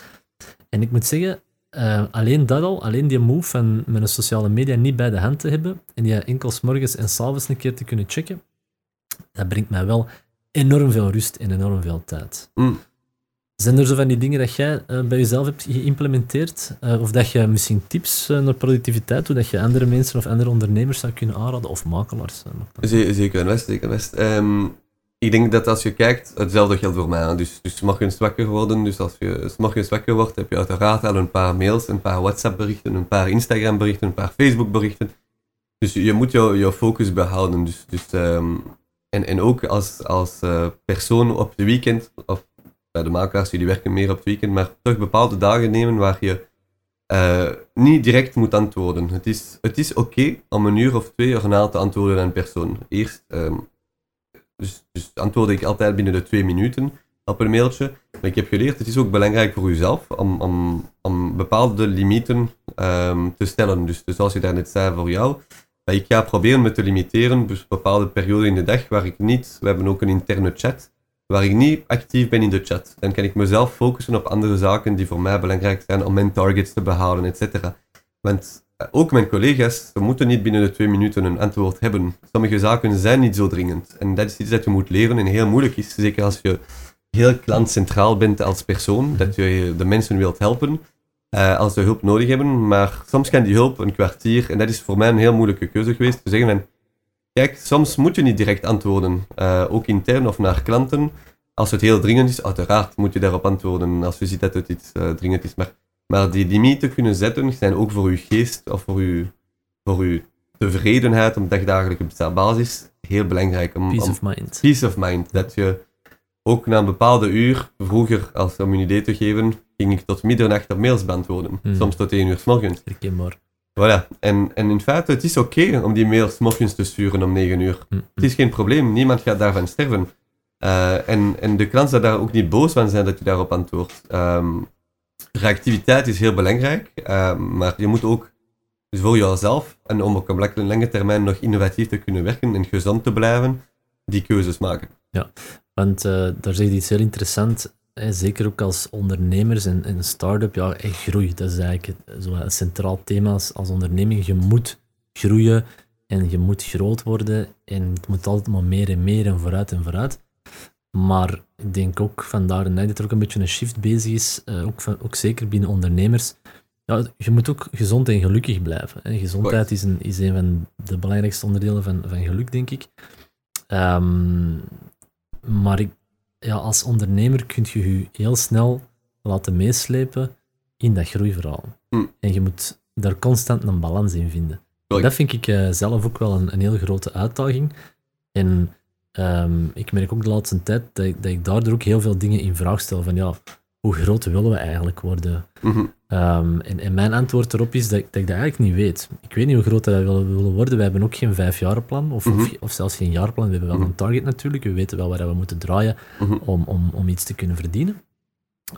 En ik moet zeggen, eh, alleen dat al, alleen die move van mijn sociale media niet bij de hand te hebben en die enkel morgens en 's avonds een keer te kunnen checken, dat brengt mij wel enorm veel rust en enorm veel tijd. Mm. Zijn er zo van die dingen dat jij eh, bij jezelf hebt geïmplementeerd? Eh, of dat je misschien tips naar productiviteit, hoe dat je andere mensen of andere ondernemers zou kunnen aanraden? Of makelaars? Zeker vast, zeker en vast. Ik denk dat als je kijkt, hetzelfde geldt voor mij. Dus, dus morgens wakker worden. Dus als je morgens wakker wordt, heb je uiteraard al een paar mails, een paar WhatsApp-berichten, een paar Instagram-berichten, een paar Facebook-berichten. Dus je moet jou- jouw focus behouden. Dus, dus, ehm, en, en ook als, als eh, persoon op het weekend, of bij de makelaars die werken meer op het weekend, maar toch bepaalde dagen nemen waar je eh, niet direct moet antwoorden. Het is, het is oké om een uur of twee uur te antwoorden aan een persoon. Eerst, ehm, dus, dus antwoord ik altijd binnen de twee minuten op een mailtje. Maar ik heb geleerd, het is ook belangrijk voor jezelf om, om, om bepaalde limieten ehm, te stellen. Dus, dus zoals je daarnet zei voor jou, ik ga proberen me te limiteren, dus bepaalde perioden in de dag waar ik niet, we hebben ook een interne chat, waar ik niet actief ben in de chat. Dan kan ik mezelf focussen op andere zaken die voor mij belangrijk zijn om mijn targets te behalen, etc. Want ook mijn collega's, ze moeten niet binnen de twee minuten een antwoord hebben. Sommige zaken zijn niet zo dringend. En dat is iets dat je moet leren en heel moeilijk is. Zeker als je heel klantcentraal bent als persoon, dat je de mensen wilt helpen. eh, als ze hulp nodig hebben. Maar soms kan die hulp een kwartier, en dat is voor mij een heel moeilijke keuze geweest, te zeggen van, kijk, soms moet je niet direct antwoorden, eh, ook intern of naar klanten. Als het heel dringend is, uiteraard moet je daarop antwoorden als je ziet dat het iets uh, dringend is. Maar, maar die limieten kunnen zetten zijn ook voor je geest of voor je, voor uw tevredenheid op dagdagelijkse basis heel belangrijk. Om, Peace om, of mind. Peace of mind. Dat je ook na een bepaalde uur, vroeger als om een idee te geven, ging ik tot middernacht op mails beantwoorden. Hmm. Soms tot één uur s morgens. Herkenbaar. Voilà. En, en in feite, het is oké om die mails morgens te sturen om 9 uur. Hm, Het is geen probleem, niemand gaat daarvan sterven. Eh, en, en de kans dat daar ook niet boos van zijn dat je daarop antwoordt. Ehm, reactiviteit is heel belangrijk, ehm, maar je moet ook dus voor jezelf en om op een lange termijn nog innovatief te kunnen werken en gezond te blijven, die keuzes maken. Want eh, daar zeg je iets heel interessants. Hè, zeker ook als ondernemers en, en start-up. Ja, groei. Dat is eigenlijk zo een centraal thema als onderneming. Je moet groeien en je moet groot worden. En het moet altijd maar meer en meer en vooruit en vooruit. Maar ik denk ook vandaar en dat er ook een beetje een shift bezig is. eh, ook, van, ook zeker binnen ondernemers. Ja, je moet ook gezond en gelukkig blijven. Hè. Gezondheid is een, is een van de belangrijkste onderdelen van, van geluk, denk ik. Ehm, maar ik, ja, als ondernemer kun je je heel snel laten meeslepen in dat groeiverhaal. Hm. En je moet daar constant een balans in vinden. Dat vind ik eh, zelf ook wel een, een heel grote uitdaging. En ehm, ik merk ook de laatste tijd dat ik, dat ik daardoor ook heel veel dingen in vraag stel. Van ja, hoe groot willen we eigenlijk worden? Mhm. Ehm, en, en mijn antwoord erop is dat, ik- dat ik dat eigenlijk niet weet. Ik weet niet hoe groot dat wij willen, willen worden. We hebben ook geen vijfjarenplan, of, of, Mhm. of zelfs geen jaarplan. We hebben wel Mhm. een target natuurlijk. We weten wel waar we moeten draaien Mhm. om, om, om iets te kunnen verdienen.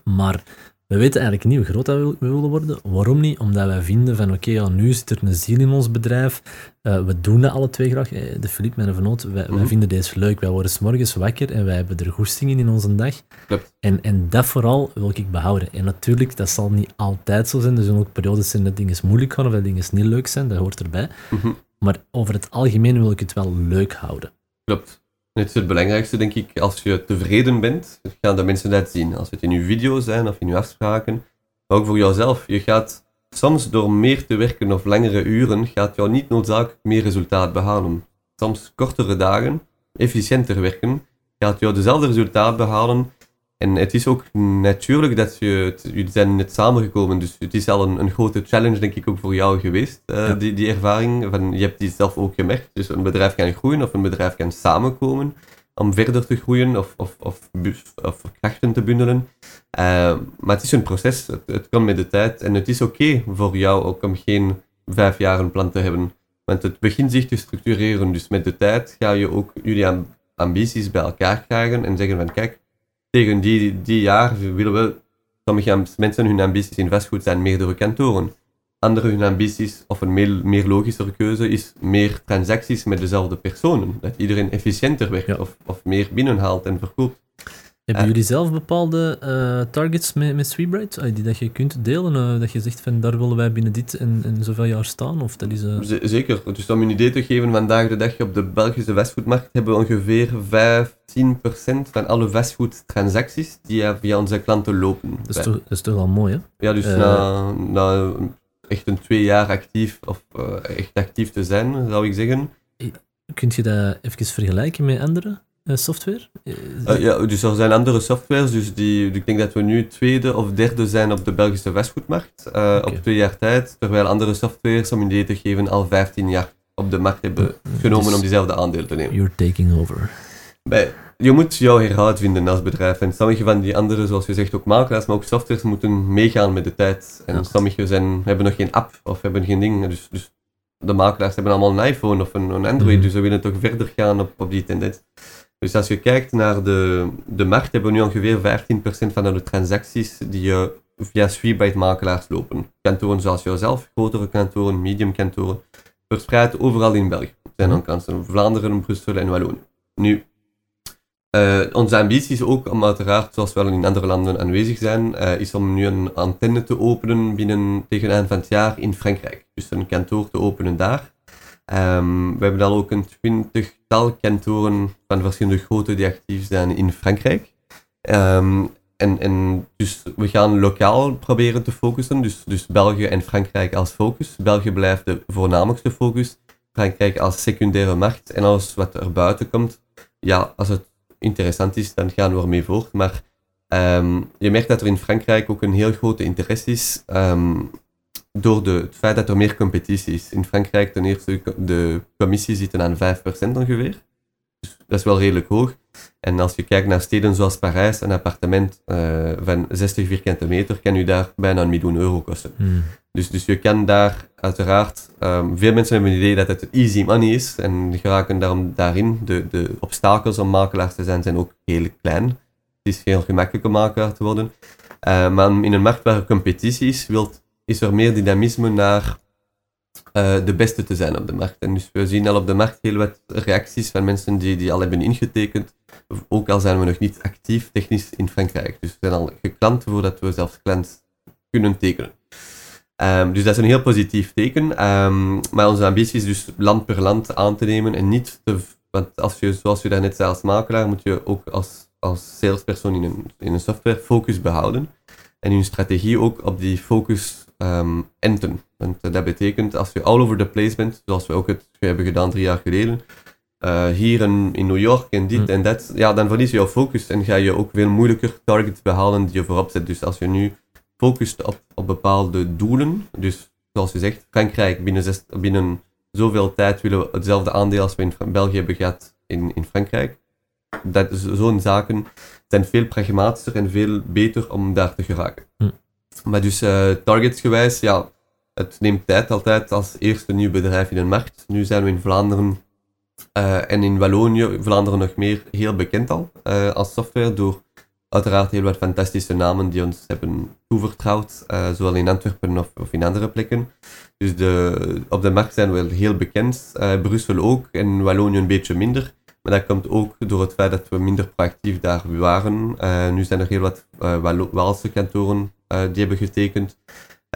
Maar we weten eigenlijk niet hoe groot dat we, willen worden. Waarom niet? Omdat wij vinden van oké, ja, nu zit er een ziel in ons bedrijf. Eh, we doen dat alle twee graag. Eh, De Philippe, mijn vernoot, wij, wij Mhm. vinden deze leuk. Wij worden 's morgens wakker en wij hebben er goesting in in onze dag. Klopt. En, en dat vooral wil ik behouden. En natuurlijk, dat zal niet altijd zo zijn. Er zullen ook periodes zijn dat dingen moeilijk gaan of dat dingen niet leuk zijn. Dat hoort erbij. Mhm. Maar over het algemeen wil ik het wel leuk houden. Klopt. Het is het belangrijkste, denk ik, als je tevreden bent, gaan de mensen dat zien. Als het in je video zijn of in je afspraken, maar ook voor jouzelf. Je gaat soms door meer te werken of langere uren, gaat jou niet noodzakelijk meer resultaat behalen. Soms kortere dagen, efficiënter werken, gaat jou dezelfde resultaat behalen. En het is ook natuurlijk dat je, jullie zijn net samengekomen, dus het is al een, een grote challenge, denk ik, ook voor jou geweest, eh, Ja. die, die ervaring. Van, je hebt die zelf ook gemerkt, dus een bedrijf kan groeien of een bedrijf kan samenkomen om verder te groeien of, of, of, of krachten te bundelen. Eh, maar het is een proces, het, het komt met de tijd en het is oké voor jou ook om geen vijf jaar een plan te hebben. Want het begint zich te structureren, dus met de tijd ga je ook jullie am- ambities bij elkaar krijgen en zeggen van kijk, tegen die, die jaar willen we, sommige mensen hun ambities in vastgoed zijn meerdere kantoren. Andere hun ambities, of een meer, meer logischere keuze, is meer transacties met dezelfde personen. Dat iedereen efficiënter werkt Ja. of, of meer binnenhaalt en verkoopt. Hebben Eh. jullie zelf bepaalde eh, targets met, met Sweetbright? Die dat je kunt delen? eh, dat je zegt van daar willen wij binnen dit en, en zoveel jaar staan? Of dat is... Zeker. Dus om een idee te geven, vandaag de dag op de Belgische vastgoedmarkt hebben we ongeveer 15% van alle vastgoedtransacties die via onze klanten lopen. dat, is toch, dat is toch wel mooi, hè? Ja, dus na, na echt een twee jaar actief, of echt actief te zijn, zou ik zeggen. Kunt je dat even vergelijken met andere eh, software? Eh, Eh, ja, dus er zijn andere softwares, dus die, ik denk dat we nu tweede of derde zijn op de Belgische vastgoedmarkt, eh, op twee jaar tijd, terwijl andere softwares, om een idee te geven, al 15 jaar op de markt hebben genomen Dus om diezelfde aandeel te nemen. You're taking over. Bij, je moet jouw herhoud vinden als bedrijf. En sommige van die andere, zoals je zegt, ook makelaars, maar ook softwares moeten meegaan met de tijd. En Ja. sommige zijn, hebben nog geen app of hebben geen ding. Dus, dus de makelaars hebben allemaal een iPhone of een, een Android, Mhm. dus ze willen toch verder gaan op, op die tendens. Dus als je kijkt naar de, de markt, hebben we nu ongeveer 15% van alle transacties die je via Sweetbyte makelaars lopen. Kantoren zoals jouzelf, grotere kantoren, medium kantoren, verspreid overal in België. Zijn Mhm. ook kansen, Vlaanderen, Brussel en Wallonië. Nu, eh, onze ambitie is ook om uiteraard, zoals we al in andere landen aanwezig zijn, eh, is om nu een antenne te openen binnen tegen eind van het jaar in Frankrijk. Dus een kantoor te openen daar. Ehm, we hebben al ook een twintigtal kantoren van verschillende grootte die actief zijn in Frankrijk. Ehm, en, en dus we gaan lokaal proberen te focussen, dus, dus België en Frankrijk als focus. België blijft de voornamelijkste focus, Frankrijk als secundaire markt. En alles wat er buiten komt, ja, als het interessant is, dan gaan we ermee voort. Maar ehm, je merkt dat er in Frankrijk ook een heel grote interesse is door de, het feit dat er meer competitie is. In Frankrijk ten eerste, de commissie zitten aan 5% ongeveer. Dus dat is wel redelijk hoog. En als je kijkt naar steden zoals Parijs, een appartement uh, van 60 vierkante meter kan u daar bijna een miljoen euro kosten. Hmm. Dus, dus je kan daar uiteraard, um, veel mensen hebben het idee dat het easy money is en geraken daarom daarin. De, de obstakels om makelaars te zijn zijn ook heel klein. Het is heel gemakkelijk om makelaar te worden. Uh, maar in een markt waar er competitie is, wilt, is er meer dynamisme naar uh, de beste te zijn op de markt. En dus we zien al op de markt heel wat reacties van mensen die, die al hebben ingetekend, ook al zijn we nog niet actief technisch in Frankrijk. Dus we zijn al geklant voordat we zelfs klant kunnen tekenen. Um, dus dat is een heel positief teken. Um, maar onze ambitie is dus land per land aan te nemen en niet te... Want als je, zoals je daarnet zei als makelaar, moet je ook als, als salespersoon in een, in een software focus behouden. En je strategie ook op die focus um, enten. Want dat betekent, als je all over the place bent, zoals we ook het hebben gedaan drie jaar geleden, uh, hier in, in New York en dit mm. en dat, ja, dan verlies je jouw focus en ga je ook veel moeilijker targets behalen die je voorop zet. Dus als je nu focust op, op bepaalde doelen, dus zoals je zegt, Frankrijk, binnen, zes, binnen zoveel tijd willen we hetzelfde aandeel als we in België hebben gehad in, in Frankrijk. Dat zo'n zaken zijn veel pragmatischer en veel beter om daar te geraken. Mm. Maar dus uh, targetsgewijs, ja, het neemt tijd altijd als eerste nieuw bedrijf in een markt. Nu zijn we in Vlaanderen uh, en in Wallonië, Vlaanderen nog meer, heel bekend al uh, als software door uiteraard heel wat fantastische namen die ons hebben toevertrouwd, zowel in Antwerpen of, of, in andere plekken. Dus de, op de markt zijn we heel bekend, Brussel ook en Wallonië een beetje minder. Dat komt ook door het feit dat we minder proactief daar waren. nu zijn er heel wat Waalse kantoren die hebben getekend.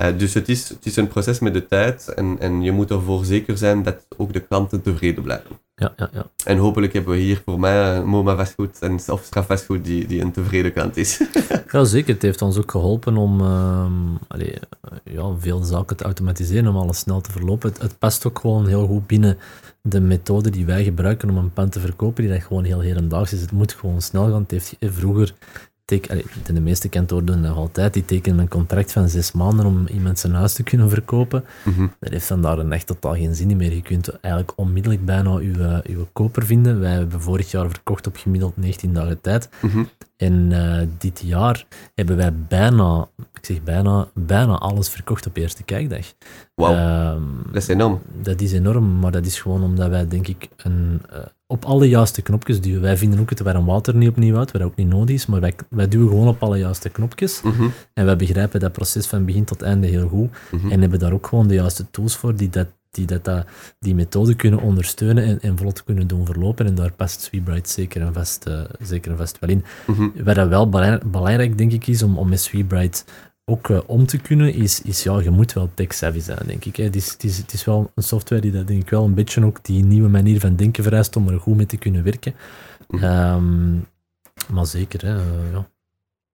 Uh, dus het is, het is een proces met de tijd en, en je moet ervoor zeker zijn dat ook de klanten tevreden blijven. Ja, ja, ja. En hopelijk hebben we hier voor mij MoMA vastgoed en of strafvastgoed die, die een tevreden klant is. ja, zeker. Het heeft ons ook geholpen om uh, allee, ja, veel zaken te automatiseren, om alles snel te verlopen. Het, het, past ook gewoon heel goed binnen de methode die wij gebruiken om een pen te verkopen, die dat gewoon heel hedendaags is. Het moet gewoon snel gaan. Het heeft vroeger teken, de meeste kantoren doen dat altijd, die tekenen een contract van zes maanden om iemand zijn huis te kunnen verkopen. Mm -hmm. Dat heeft dan daar een echt totaal geen zin meer. Je kunt eigenlijk onmiddellijk bijna uw, uw koper vinden. Wij hebben vorig jaar verkocht op gemiddeld 19 dagen tijd. Mm -hmm. En uh, dit jaar hebben wij bijna, ik zeg bijna, bijna alles verkocht op eerste kijkdag. Wauw, um, dat is enorm. Dat is enorm, maar dat is gewoon omdat wij, denk ik, een, uh, op alle juiste knopjes duwen. Wij vinden ook het waarom Wouter niet opnieuw uit, wat ook niet nodig is, maar wij, wij duwen gewoon op alle juiste knopjes. Mm -hmm. En wij begrijpen dat proces van begin tot einde heel goed. Mhm. En hebben daar ook gewoon de juiste tools voor die dat die dat, dat, die methode kunnen ondersteunen en, en vlot kunnen doen verlopen. En daar past Sweebright zeker en vast, uh, zeker en vast wel in. Mm -hmm. Wat dat wel belangrijk, denk ik, is om, om met Sweebright ook uh, om te kunnen, is, is ja, je moet wel tech-savvy zijn, denk ik. Hè. Het, is, het, is, het is wel een software die dat, denk ik, wel een beetje ook die nieuwe manier van denken vereist om er goed mee te kunnen werken. Mm -hmm. um, maar zeker, hè, uh, ja.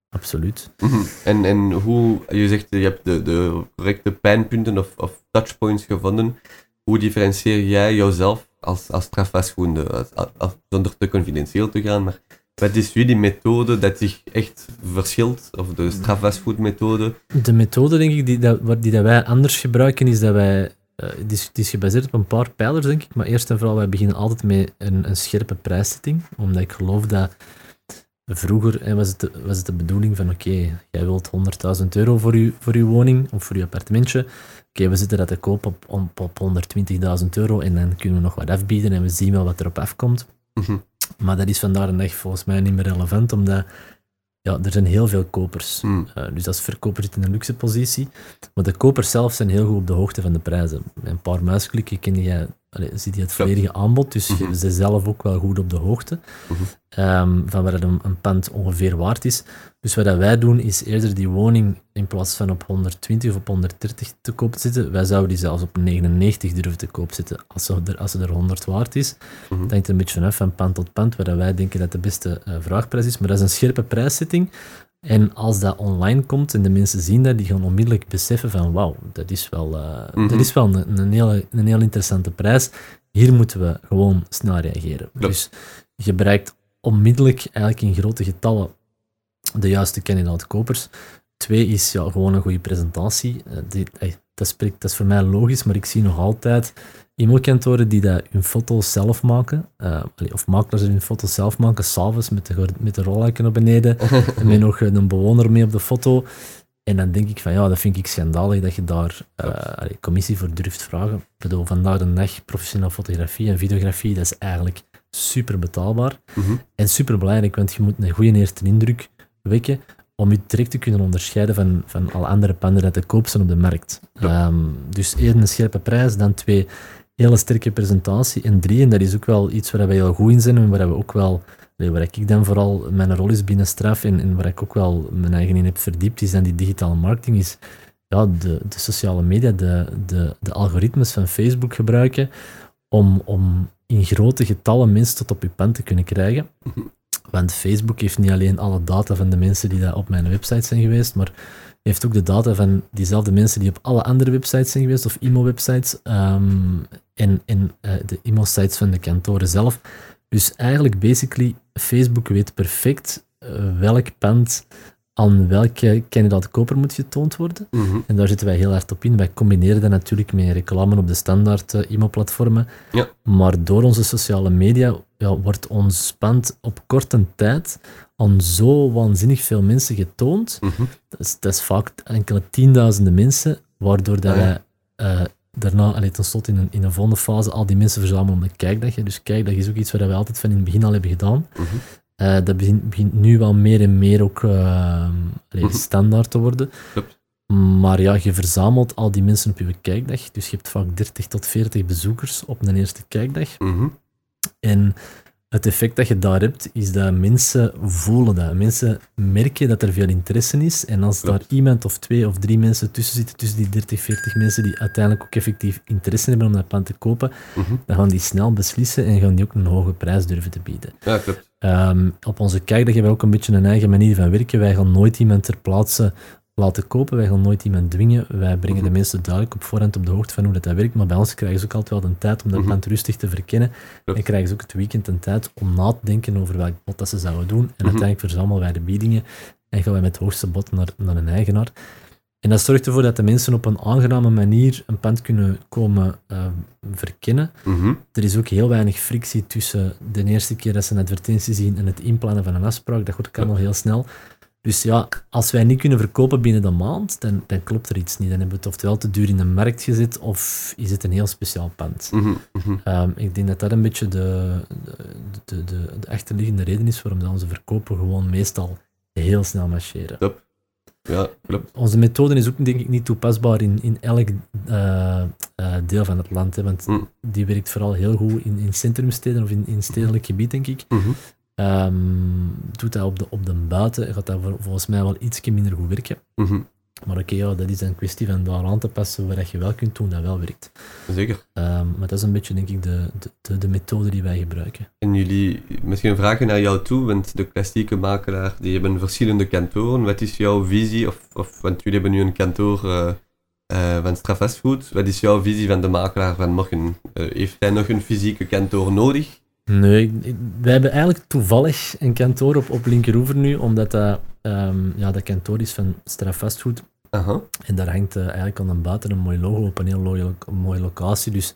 Absoluut. Mm -hmm. en, en hoe, je zegt, je hebt de, de correcte pijnpunten of, of touchpoints gevonden. Hoe differentieer jij jouzelf als, als strafvastgoedende, zonder te confidentieel te gaan, maar wat is jullie methode dat zich echt verschilt, of de strafvastgoedmethode? De methode, denk ik, die, dat, die dat wij anders gebruiken, is dat wij uh, het, is, het is gebaseerd op een paar pijlers, denk ik. Maar eerst en vooral, wij beginnen altijd met een, een scherpe prijszetting. Omdat ik geloof dat vroeger hè, was, het de, was het de bedoeling van oké, okay, jij wilt 100.000 euro voor je, voor uw woning of voor je appartementje. Oké, okay, we zitten dat te koop op, op, op 120.000 euro en dan kunnen we nog wat afbieden en we zien wel wat erop afkomt. Mm -hmm. Maar dat is vandaar een echt volgens mij niet meer relevant, omdat ja, er zijn heel veel kopers. Mm. Uh, dus als verkoper zit in een luxe positie. Maar de kopers zelf zijn heel goed op de hoogte van de prijzen. Met een paar muisklikken ken je, allez, zie je het volledige aanbod, dus Mhm. mm -hmm. ze zijn zelf ook wel goed op de hoogte Mhm. um, van wat een, een pand ongeveer waard is. Dus wat dat wij doen, is eerder die woning in plaats van op 120 of op 130 te koop zitten, wij zouden die zelfs op 99 durven te koop zitten als ze er, als ze er 100 waard is. Mhm. Dat hangt een beetje vanaf van pand tot pand, waar wij denken dat de beste uh, vraagprijs is. Maar dat is een scherpe prijszetting, En als dat online komt en de mensen zien dat, die gaan onmiddellijk beseffen van wauw, dat is wel, eh, Mhm. dat is wel een, een, hele, een heel interessante prijs. Hier moeten we gewoon snel reageren. Dus je bereikt onmiddellijk eigenlijk in grote getallen de juiste kandidaat-kopers. Twee is ja, gewoon een goede presentatie. Eh, die, ey, dat, spreekt, dat is voor mij logisch, maar ik zie nog altijd e-mailkantoren die dat hun foto's zelf maken, eh, of makelaars die hun foto's zelf maken, s'avonds met de, met de rolluiken naar beneden, en met nog een bewoner mee op de foto. En dan denk ik van ja, dat vind ik schandalig dat je daar eh, allee, commissie voor durft vragen. Ik bedoel, vandaag de dag professionele fotografie en videografie, dat is eigenlijk super betaalbaar. Mhm. En super belangrijk, want je moet een goede eerste indruk wekken om je direct te kunnen onderscheiden van, van alle andere panden die te koop zijn op de markt. Ja. Ehm, dus één, een scherpe prijs, dan twee, hele sterke presentatie. En drie, en dat is ook wel iets waar wij heel goed in zijn en waar we ook wel, waar ik dan vooral mijn rol is binnen straf en, en waar ik ook wel mijn eigen in heb verdiept, is dan die digitale marketing, is ja, de, de sociale media, de, de, de algoritmes van Facebook gebruiken om, om in grote getallen mensen tot op je pand te kunnen krijgen. Want Facebook heeft niet alleen alle data van de mensen die daar op mijn website zijn geweest, maar heeft ook de data van diezelfde mensen die op alle andere websites zijn geweest, of IMO-websites, ehm, en, en eh, de IMO-sites van de kantoren zelf. Dus eigenlijk, basically, Facebook weet perfect eh, welk pand aan welke kandidaat-koper moet getoond worden. Mhm. En daar zitten wij heel hard op in. Wij combineren dat natuurlijk met reclame op de standaard eh, e-mailplatformen. Ja. Maar door onze sociale media ja, wordt ons pand op korte tijd aan zo waanzinnig veel mensen getoond. Mhm. Dat is, dat is vaak enkele tienduizenden mensen, waardoor dat Ah, ja. wij daarna, allee, tenslotte in een, in een volgende fase, al die mensen verzamelen om de kijkdag. hè. Dus kijkdag is ook iets wat we altijd van in het begin al hebben gedaan. Mhm. Eh, dat begint, begint nu wel meer en meer ook allee, Mhm. standaard te worden. Maar ja, je verzamelt al die mensen op je kijkdag. Dus je hebt vaak 30 tot 40 bezoekers op een eerste kijkdag. Mhm. En het effect dat je daar hebt, is dat mensen voelen dat. Mensen merken dat er veel interesse is. En als Klopt. daar iemand of twee of drie mensen tussen zitten, tussen die 30, 40 mensen die uiteindelijk ook effectief interesse hebben om dat pand te kopen, Mhm. dan gaan die snel beslissen en gaan die ook een hoge prijs durven te bieden. Ja, klopt. Ehm, op onze kijkdag hebben we ook een beetje een eigen manier van werken. Wij gaan nooit iemand ter plaatse laten kopen. Wij gaan nooit iemand dwingen. Wij brengen de Mhm. mensen duidelijk op voorhand op de hoogte van hoe dat, dat werkt. Maar bij ons krijgen ze ook altijd wel de tijd om dat Mhm. pand rustig te verkennen. En krijgen ze ook het weekend de tijd om na te denken over welk bod dat ze zouden doen. En Mhm. uiteindelijk verzamelen wij de biedingen en gaan wij met het hoogste bod naar, naar een eigenaar. En dat zorgt ervoor dat de mensen op een aangename manier een pand kunnen komen eh, verkennen. Mhm. Er is ook heel weinig frictie tussen de eerste keer dat ze een advertentie zien en het inplannen van een afspraak. Dat gaat allemaal heel snel. Dus ja, als wij niet kunnen verkopen binnen de maand, dan, dan klopt er iets niet. Dan hebben we het oftewel te duur in de markt gezet, of is het een heel speciaal pand. Mhm. Mhm. Ehm, ik denk dat dat een beetje de, de, de, de achterliggende reden is waarom onze verkopen gewoon meestal heel snel marcheren. Ja, klopt. Onze methode is ook denk ik niet toepasbaar in, in elk eh, eh, deel van het land. Hè, want Mm. die werkt vooral heel goed in, in centrumsteden of in, in stedelijk gebied, denk ik. Mhm. Ehm, doet dat op de, op de buiten, gaat dat vol- volgens mij wel iets minder goed werken. Mhm. Maar oké, ja, dat is een kwestie van daar aan te passen waar je wel kunt doen dat wel werkt. Zeker. Ehm, maar dat is een beetje, denk ik, de, de, de, de methode die wij gebruiken. En jullie, misschien vraag naar jou toe, want de klassieke makelaar, die hebben verschillende kantoren. Wat is jouw visie, of, of want jullie hebben nu een kantoor eh, eh, van Strafvastgoed. Wat is jouw visie van de makelaar van morgen? Eh, heeft hij nog een fysieke kantoor nodig? Nee, wij hebben eigenlijk toevallig een kantoor op, op Linkeroever nu, omdat dat, ehm, ja, dat kantoor is van Strafvastgoed. Aha, En daar hangt eh, eigenlijk aan de buiten een mooi logo op een heel mooie, lo- mooie locatie. Dus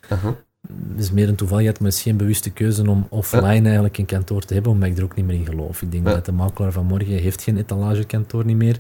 het is meer een toevalligheid, maar het is geen bewuste keuze om offline eigenlijk een kantoor te hebben, omdat ik er ook niet meer in geloof. Ik denk dat de makelaar van morgen heeft geen etalagekantoor niet meer.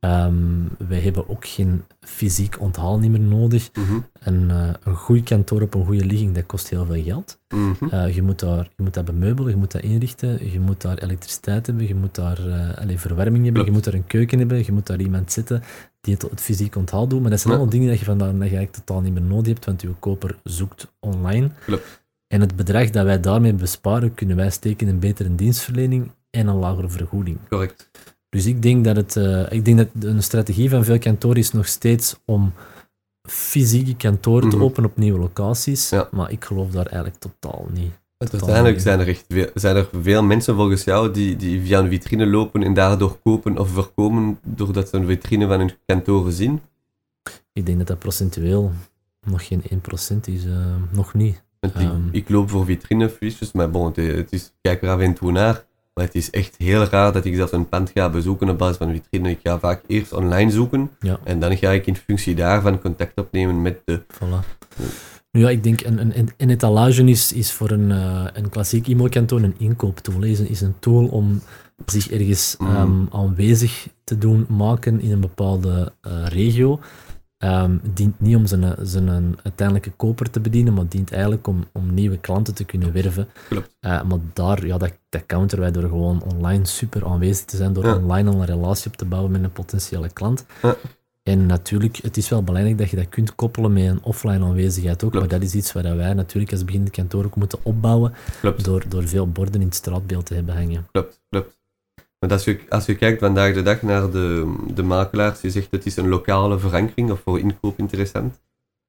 Hm. Ehm, wij hebben ook geen fysiek onthaal niet meer nodig. Mhm. En eh, een goed kantoor op een goede ligging, dat kost heel veel geld. Mhm. Eh, je, moet daar, je moet dat bemeubelen, je moet dat inrichten, je moet daar elektriciteit hebben, je moet daar eh, allee, verwarming hebben, Klopt. je moet daar een keuken hebben, je moet daar iemand zitten die het, het fysiek onthaal doet. Maar dat zijn Ja. allemaal dingen dat je vandaag dat je eigenlijk totaal niet meer nodig hebt, want je koper zoekt online. Klopt. En het bedrag dat wij daarmee besparen, kunnen wij steken in betere dienstverlening en een lagere vergoeding. Correct. Dus ik denk dat, het, eh, ik denk dat een strategie van veel kantoren is nog steeds om fysieke kantoren te Mhm. openen op nieuwe locaties. Ja. Maar ik geloof daar eigenlijk totaal niet, Uiteindelijk zijn er echt veel, zijn er veel mensen volgens jou die, die via een vitrine lopen en daardoor kopen of verkomen doordat ze een vitrine van hun kantoren zien. Ik denk dat dat procentueel nog geen 1% is, uh, nog niet. Want ik, ik, loop voor vitrinefiches, maar bon, het, het is, kijk er af en toe naar. Maar het is echt heel raar dat ik zelf een pand ga bezoeken op basis van een vitrine. Ik ga vaak eerst online zoeken ja. en dan ga ik in functie daarvan contact opnemen met de... Voilà. Nu ja, ik denk een, een, een etalage is, is voor een, uh, een klassiek e-mailkantoor een inkooptool. Is een, is een tool om zich ergens Mhm. um, aanwezig te doen maken in een bepaalde uh, regio. Um, dient niet om zijn, zijn uiteindelijke koper te bedienen, maar dient eigenlijk om, om nieuwe klanten te kunnen werven. Klopt. Uh, maar daar, ja, dat, dat counteren wij door gewoon online super aanwezig te zijn, door Ja. online al een relatie op te bouwen met een potentiële klant. Ja. En natuurlijk, het is wel belangrijk dat je dat kunt koppelen met een offline aanwezigheid ook, Klopt. maar dat is iets waar wij natuurlijk als beginnend kantoor ook moeten opbouwen, Klopt. door, door veel borden in het straatbeeld te hebben hangen. Klopt, klopt. Want als je, als je kijkt vandaag de dag naar de, de makelaars, je zegt het is een lokale verankering of voor inkoop interessant.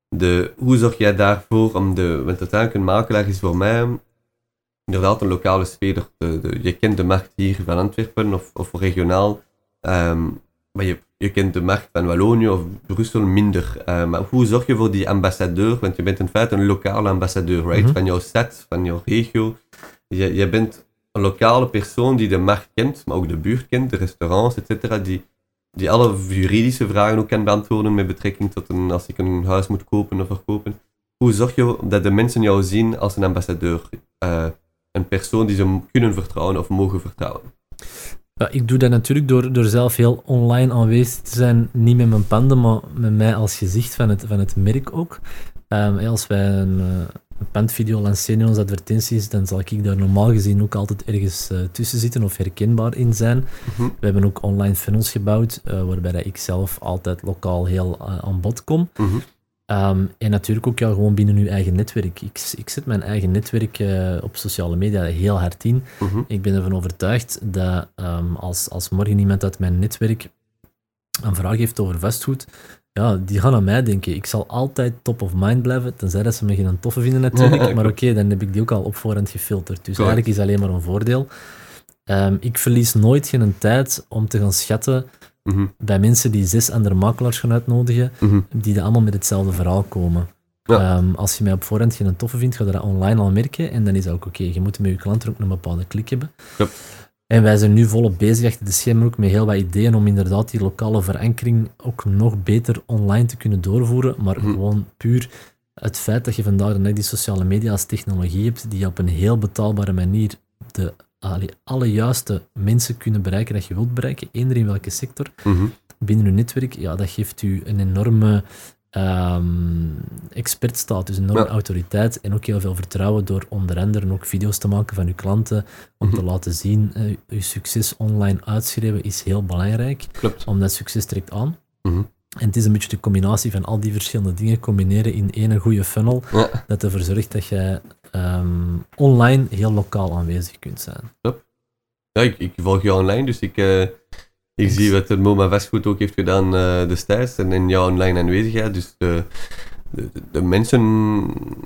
De, hoe zorg jij daarvoor om de, want uiteindelijk een makelaar is voor mij inderdaad een lokale speler. De, de, je kent de markt hier van Antwerpen of, of regionaal, ehm, maar je, je kent de markt van Wallonië of Brussel minder. Eh, maar hoe zorg je voor die ambassadeur, want je bent in feite een lokale ambassadeur, right? Mhm. Van jouw stad, van jouw regio. Je, je bent een lokale persoon die de markt kent, maar ook de buurt kent, de restaurants, etc. Die, die alle juridische vragen ook kan beantwoorden met betrekking tot een, als ik een huis moet kopen of verkopen. Hoe zorg je dat de mensen jou zien als een ambassadeur? Eh, een persoon die ze kunnen vertrouwen of mogen vertrouwen. Ik doe dat natuurlijk door, door zelf heel online aanwezig te zijn, niet met mijn panden, maar met mij als gezicht van het, van het merk ook. Um, als wij een, een pandvideo lanceren onze advertenties, dan zal ik daar normaal gezien ook altijd ergens uh, tussen zitten of herkenbaar in zijn. Mhm. We hebben ook online funnels gebouwd, uh, waarbij dat ik zelf altijd lokaal heel aan bod kom. Mhm. Um, en natuurlijk ook ja, gewoon binnen uw eigen netwerk. Ik, ik zet mijn eigen netwerk op sociale media heel hard in. Mhm. Ik ben ervan overtuigd dat um, als, als morgen iemand uit mijn netwerk een vraag heeft over vastgoed, ja, die gaan aan mij denken. Ik zal altijd top of mind blijven, tenzij dat ze me geen toffe vinden natuurlijk. maar oké, okay, dan heb ik die ook al op voorhand gefilterd. Dus Correct. eigenlijk is alleen maar een voordeel. Um, ik verlies nooit geen tijd om te gaan schatten Mm -hmm. bij mensen die zes andere makelaars gaan uitnodigen, mm -hmm. die er allemaal met hetzelfde verhaal komen. Ja. Um, als je mij op voorhand geen toffe vindt, ga je dat online al merken en dan is dat ook oké. Okay. Je moet met je klant er ook een bepaalde klik hebben. En wij zijn nu volop bezig achter de schermen ook met heel wat ideeën om inderdaad die lokale verankering ook nog beter online te kunnen doorvoeren, maar Mhm. gewoon puur het feit dat je vandaag de dag die sociale media als technologie hebt, die op een heel betaalbare manier de alle juiste mensen kunnen bereiken dat je wilt bereiken, eender in welke sector, Mhm. binnen uw netwerk, ja, dat geeft u een enorme um, expertstatus, een enorme Ja. autoriteit en ook heel veel vertrouwen door onder andere ook video's te maken van uw klanten, om Mhm. te laten zien, uh, uw succes online uitschrijven is heel belangrijk, Klopt. omdat succes trekt aan. Mhm. En het is een beetje de combinatie van al die verschillende dingen combineren in één goede funnel, Ja. dat ervoor zorgt dat jij um, online heel lokaal aanwezig kunt zijn. Ja, ik, ik volg je online, dus ik, uh, ik zie wat het MoMA Vastgoed ook heeft gedaan uh, destijds en in jouw online aanwezigheid. Dus de, de, de, mensen,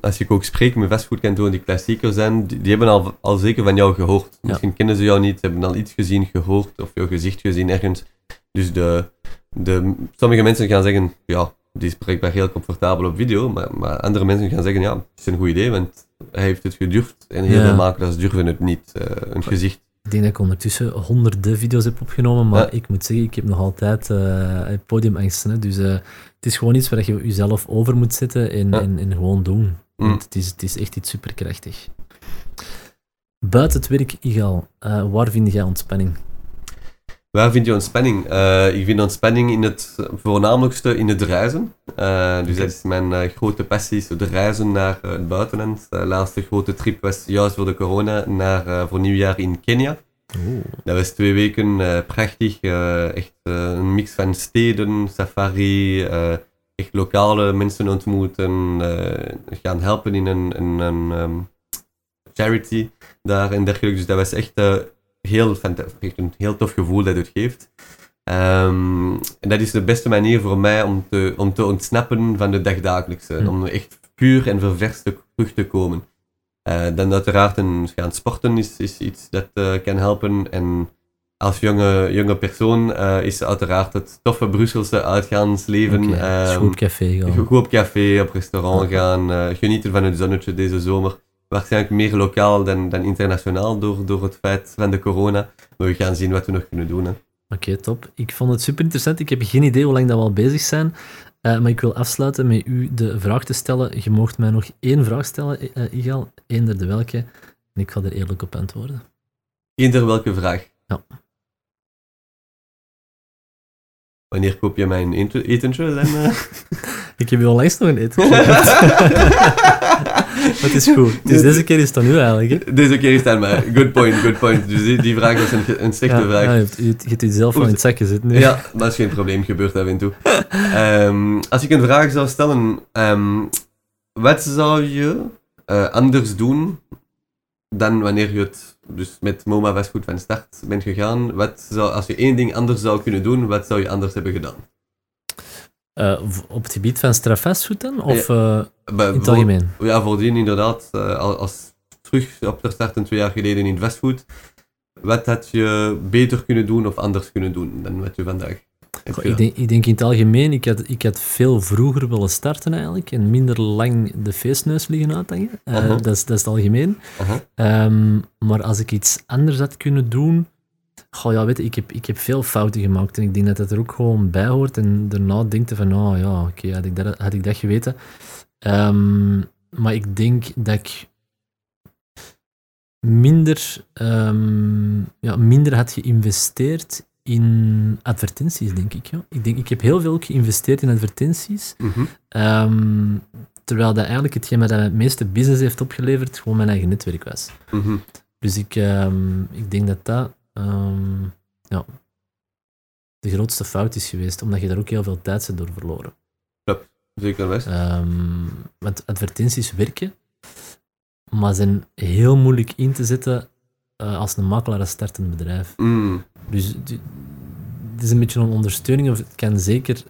als ik ook spreek met vastgoedkantoren die klassieker zijn, die, die hebben al, al zeker van jou gehoord. Ja. Misschien kennen ze jou niet, hebben al iets gezien, gehoord of jouw gezicht gezien ergens. Dus de, de, sommige mensen gaan zeggen, ja, die is blijkbaar heel comfortabel op video, maar, maar andere mensen gaan zeggen, ja, het is een goed idee, want hij heeft het gedurfd en heel Ja. veel makelaars durven het niet. Uh, een gezicht Ik denk dat ik ondertussen honderden video's heb opgenomen, maar Ja. ik moet zeggen, ik heb nog altijd uh, podiumangsten. Hè? Dus uh, het is gewoon iets waar je jezelf over moet zetten en, Ja. en, en gewoon doen. Mm. Want het is, het is echt iets superkrachtig. Buiten het werk, Igal, uh, waar vind jij ontspanning? Waar vind je ontspanning? Uh, ik vind ontspanning in het voornamelijkste in het reizen. Uh, dus dat is mijn uh, grote passie, is het reizen naar het buitenland. De laatste grote trip was juist voor de corona naar, voor nieuwjaar in Kenia. Oeh. Dat was twee weken prachtig. echt een mix van steden, safari, echt lokale mensen ontmoeten, gaan helpen in een, een, een um, charity daar en dergelijke. Dus dat was echt heel, een heel tof gevoel dat het geeft. Um, en dat is de beste manier voor mij om te, om te ontsnappen van de dagdagelijkse. Hm. Om echt puur en ververs te, terug te komen. Eh, dan uiteraard een, gaan sporten is, is iets dat eh, kan helpen. En als jonge, jonge persoon eh, is uiteraard het toffe Brusselse uitgaansleven. Ehm, goed op café gaan. Goed op café, op restaurant gaan, genieten van het zonnetje deze zomer. Waarschijnlijk meer lokaal dan, dan internationaal door, door het feit van de corona. Maar we gaan zien wat we nog kunnen doen. Hè. Oké, top. Ik vond het super interessant. Ik heb geen idee hoe lang dat we al bezig zijn. Eh, maar ik wil afsluiten met u de vraag te stellen. Je mocht mij nog één vraag stellen, uh, Igal. Eender de welke. En ik ga er eerlijk op antwoorden. Eender welke vraag? Ja. Wanneer koop je mijn eten- etentje? Ik heb je onlangs nog een eten het is goed. Dus deze keer is het dan u eigenlijk. Hè? Deze keer is het aan mij. Good point, good point. Dus die, die vraag was een, een slechte Ja, vraag. ja, je, hebt, je, je hebt u zelf al in het zakje zitten nu. Ja, dat is geen probleem, gebeurt af en toe. Ehm, als ik een vraag zou stellen, ehm, wat zou je eh, anders doen dan wanneer je het dus met MoMA Vastgoed van start bent gegaan? Wat zou, als je één ding anders zou kunnen doen, wat zou je anders hebben gedaan? Eh, op het gebied van strafvastgoed dan? Of eh, in het voor- algemeen? Ja, voordien inderdaad, eh, als, terug op de start een twee jaar geleden in vastgoed, wat had je beter kunnen doen of anders kunnen doen dan wat je vandaag Goh, ik, denk, ik denk in het algemeen, ik had, ik had veel vroeger willen starten eigenlijk. En minder lang de feestneus liggen uithangen. Dat, is, dat is het algemeen. Ehm, maar als ik iets anders had kunnen doen. Goh, ja, weet je, ik heb, ik heb veel fouten gemaakt en ik denk dat dat er ook gewoon bij hoort. En daarna denkt je van, oh ja, oké, had, ik dat- had ik dat geweten. Ehm, maar ik denk dat ik minder, ehm, ja, minder had geïnvesteerd in advertenties, denk ik. Ja. Ik, denk, ik heb heel veel geïnvesteerd in advertenties. Mhm. Ehm, terwijl dat eigenlijk hetgeen dat het meeste business heeft opgeleverd, gewoon mijn eigen netwerk was. Mhm. Dus ik, ik denk dat dat ehm, ja, de grootste fout is geweest, omdat je daar ook heel veel tijd bent door verloren. Zeker best. Ehm, want advertenties werken, maar zijn heel moeilijk in te zetten eh, als een makelaar een startend bedrijf. Mm. Dus het is een beetje een ondersteuning, of het kan zeker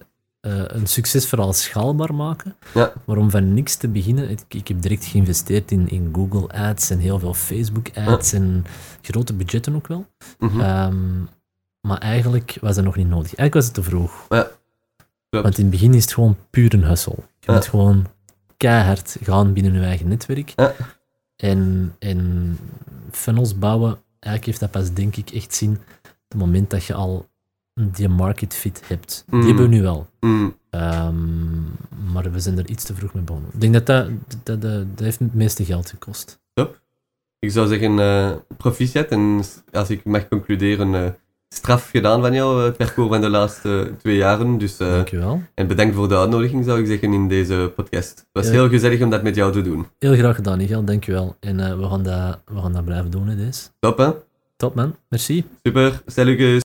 eh, een succesverhaal schaalbaar maken. Ja. Maar om van niks te beginnen, ik, ik heb direct geïnvesteerd in, in Google Ads en heel veel Facebook Ads en grote budgetten ook wel. Mhm. Ehm, maar eigenlijk was dat nog niet nodig. Eigenlijk was het te vroeg. Ja. Want in het begin is het gewoon puur een hustle. Je moet gewoon keihard gaan binnen je eigen netwerk. Ja. En, en funnels bouwen, eigenlijk heeft dat pas, denk ik, echt zin op het moment dat je al die market fit hebt. Mm. Die hebben we nu wel. Mm. Ehm, maar we zijn er iets te vroeg mee begonnen. Ik denk dat dat, dat, dat, dat heeft het meeste geld gekost. Ik zou zeggen, eh proficiat. En als ik mag concluderen, eh, straf gedaan van jou, het parcours van de laatste twee jaren. Dus, eh, Dankjewel. en bedankt voor de uitnodiging, zou ik zeggen, in deze podcast. Het was heel gezellig om dat met jou te doen. Heel graag gedaan, Nigel. Dankjewel. En eh, we, gaan dat, we gaan dat blijven doen, hè, deze. Top, hè? Top, man. Merci. Super. Salut,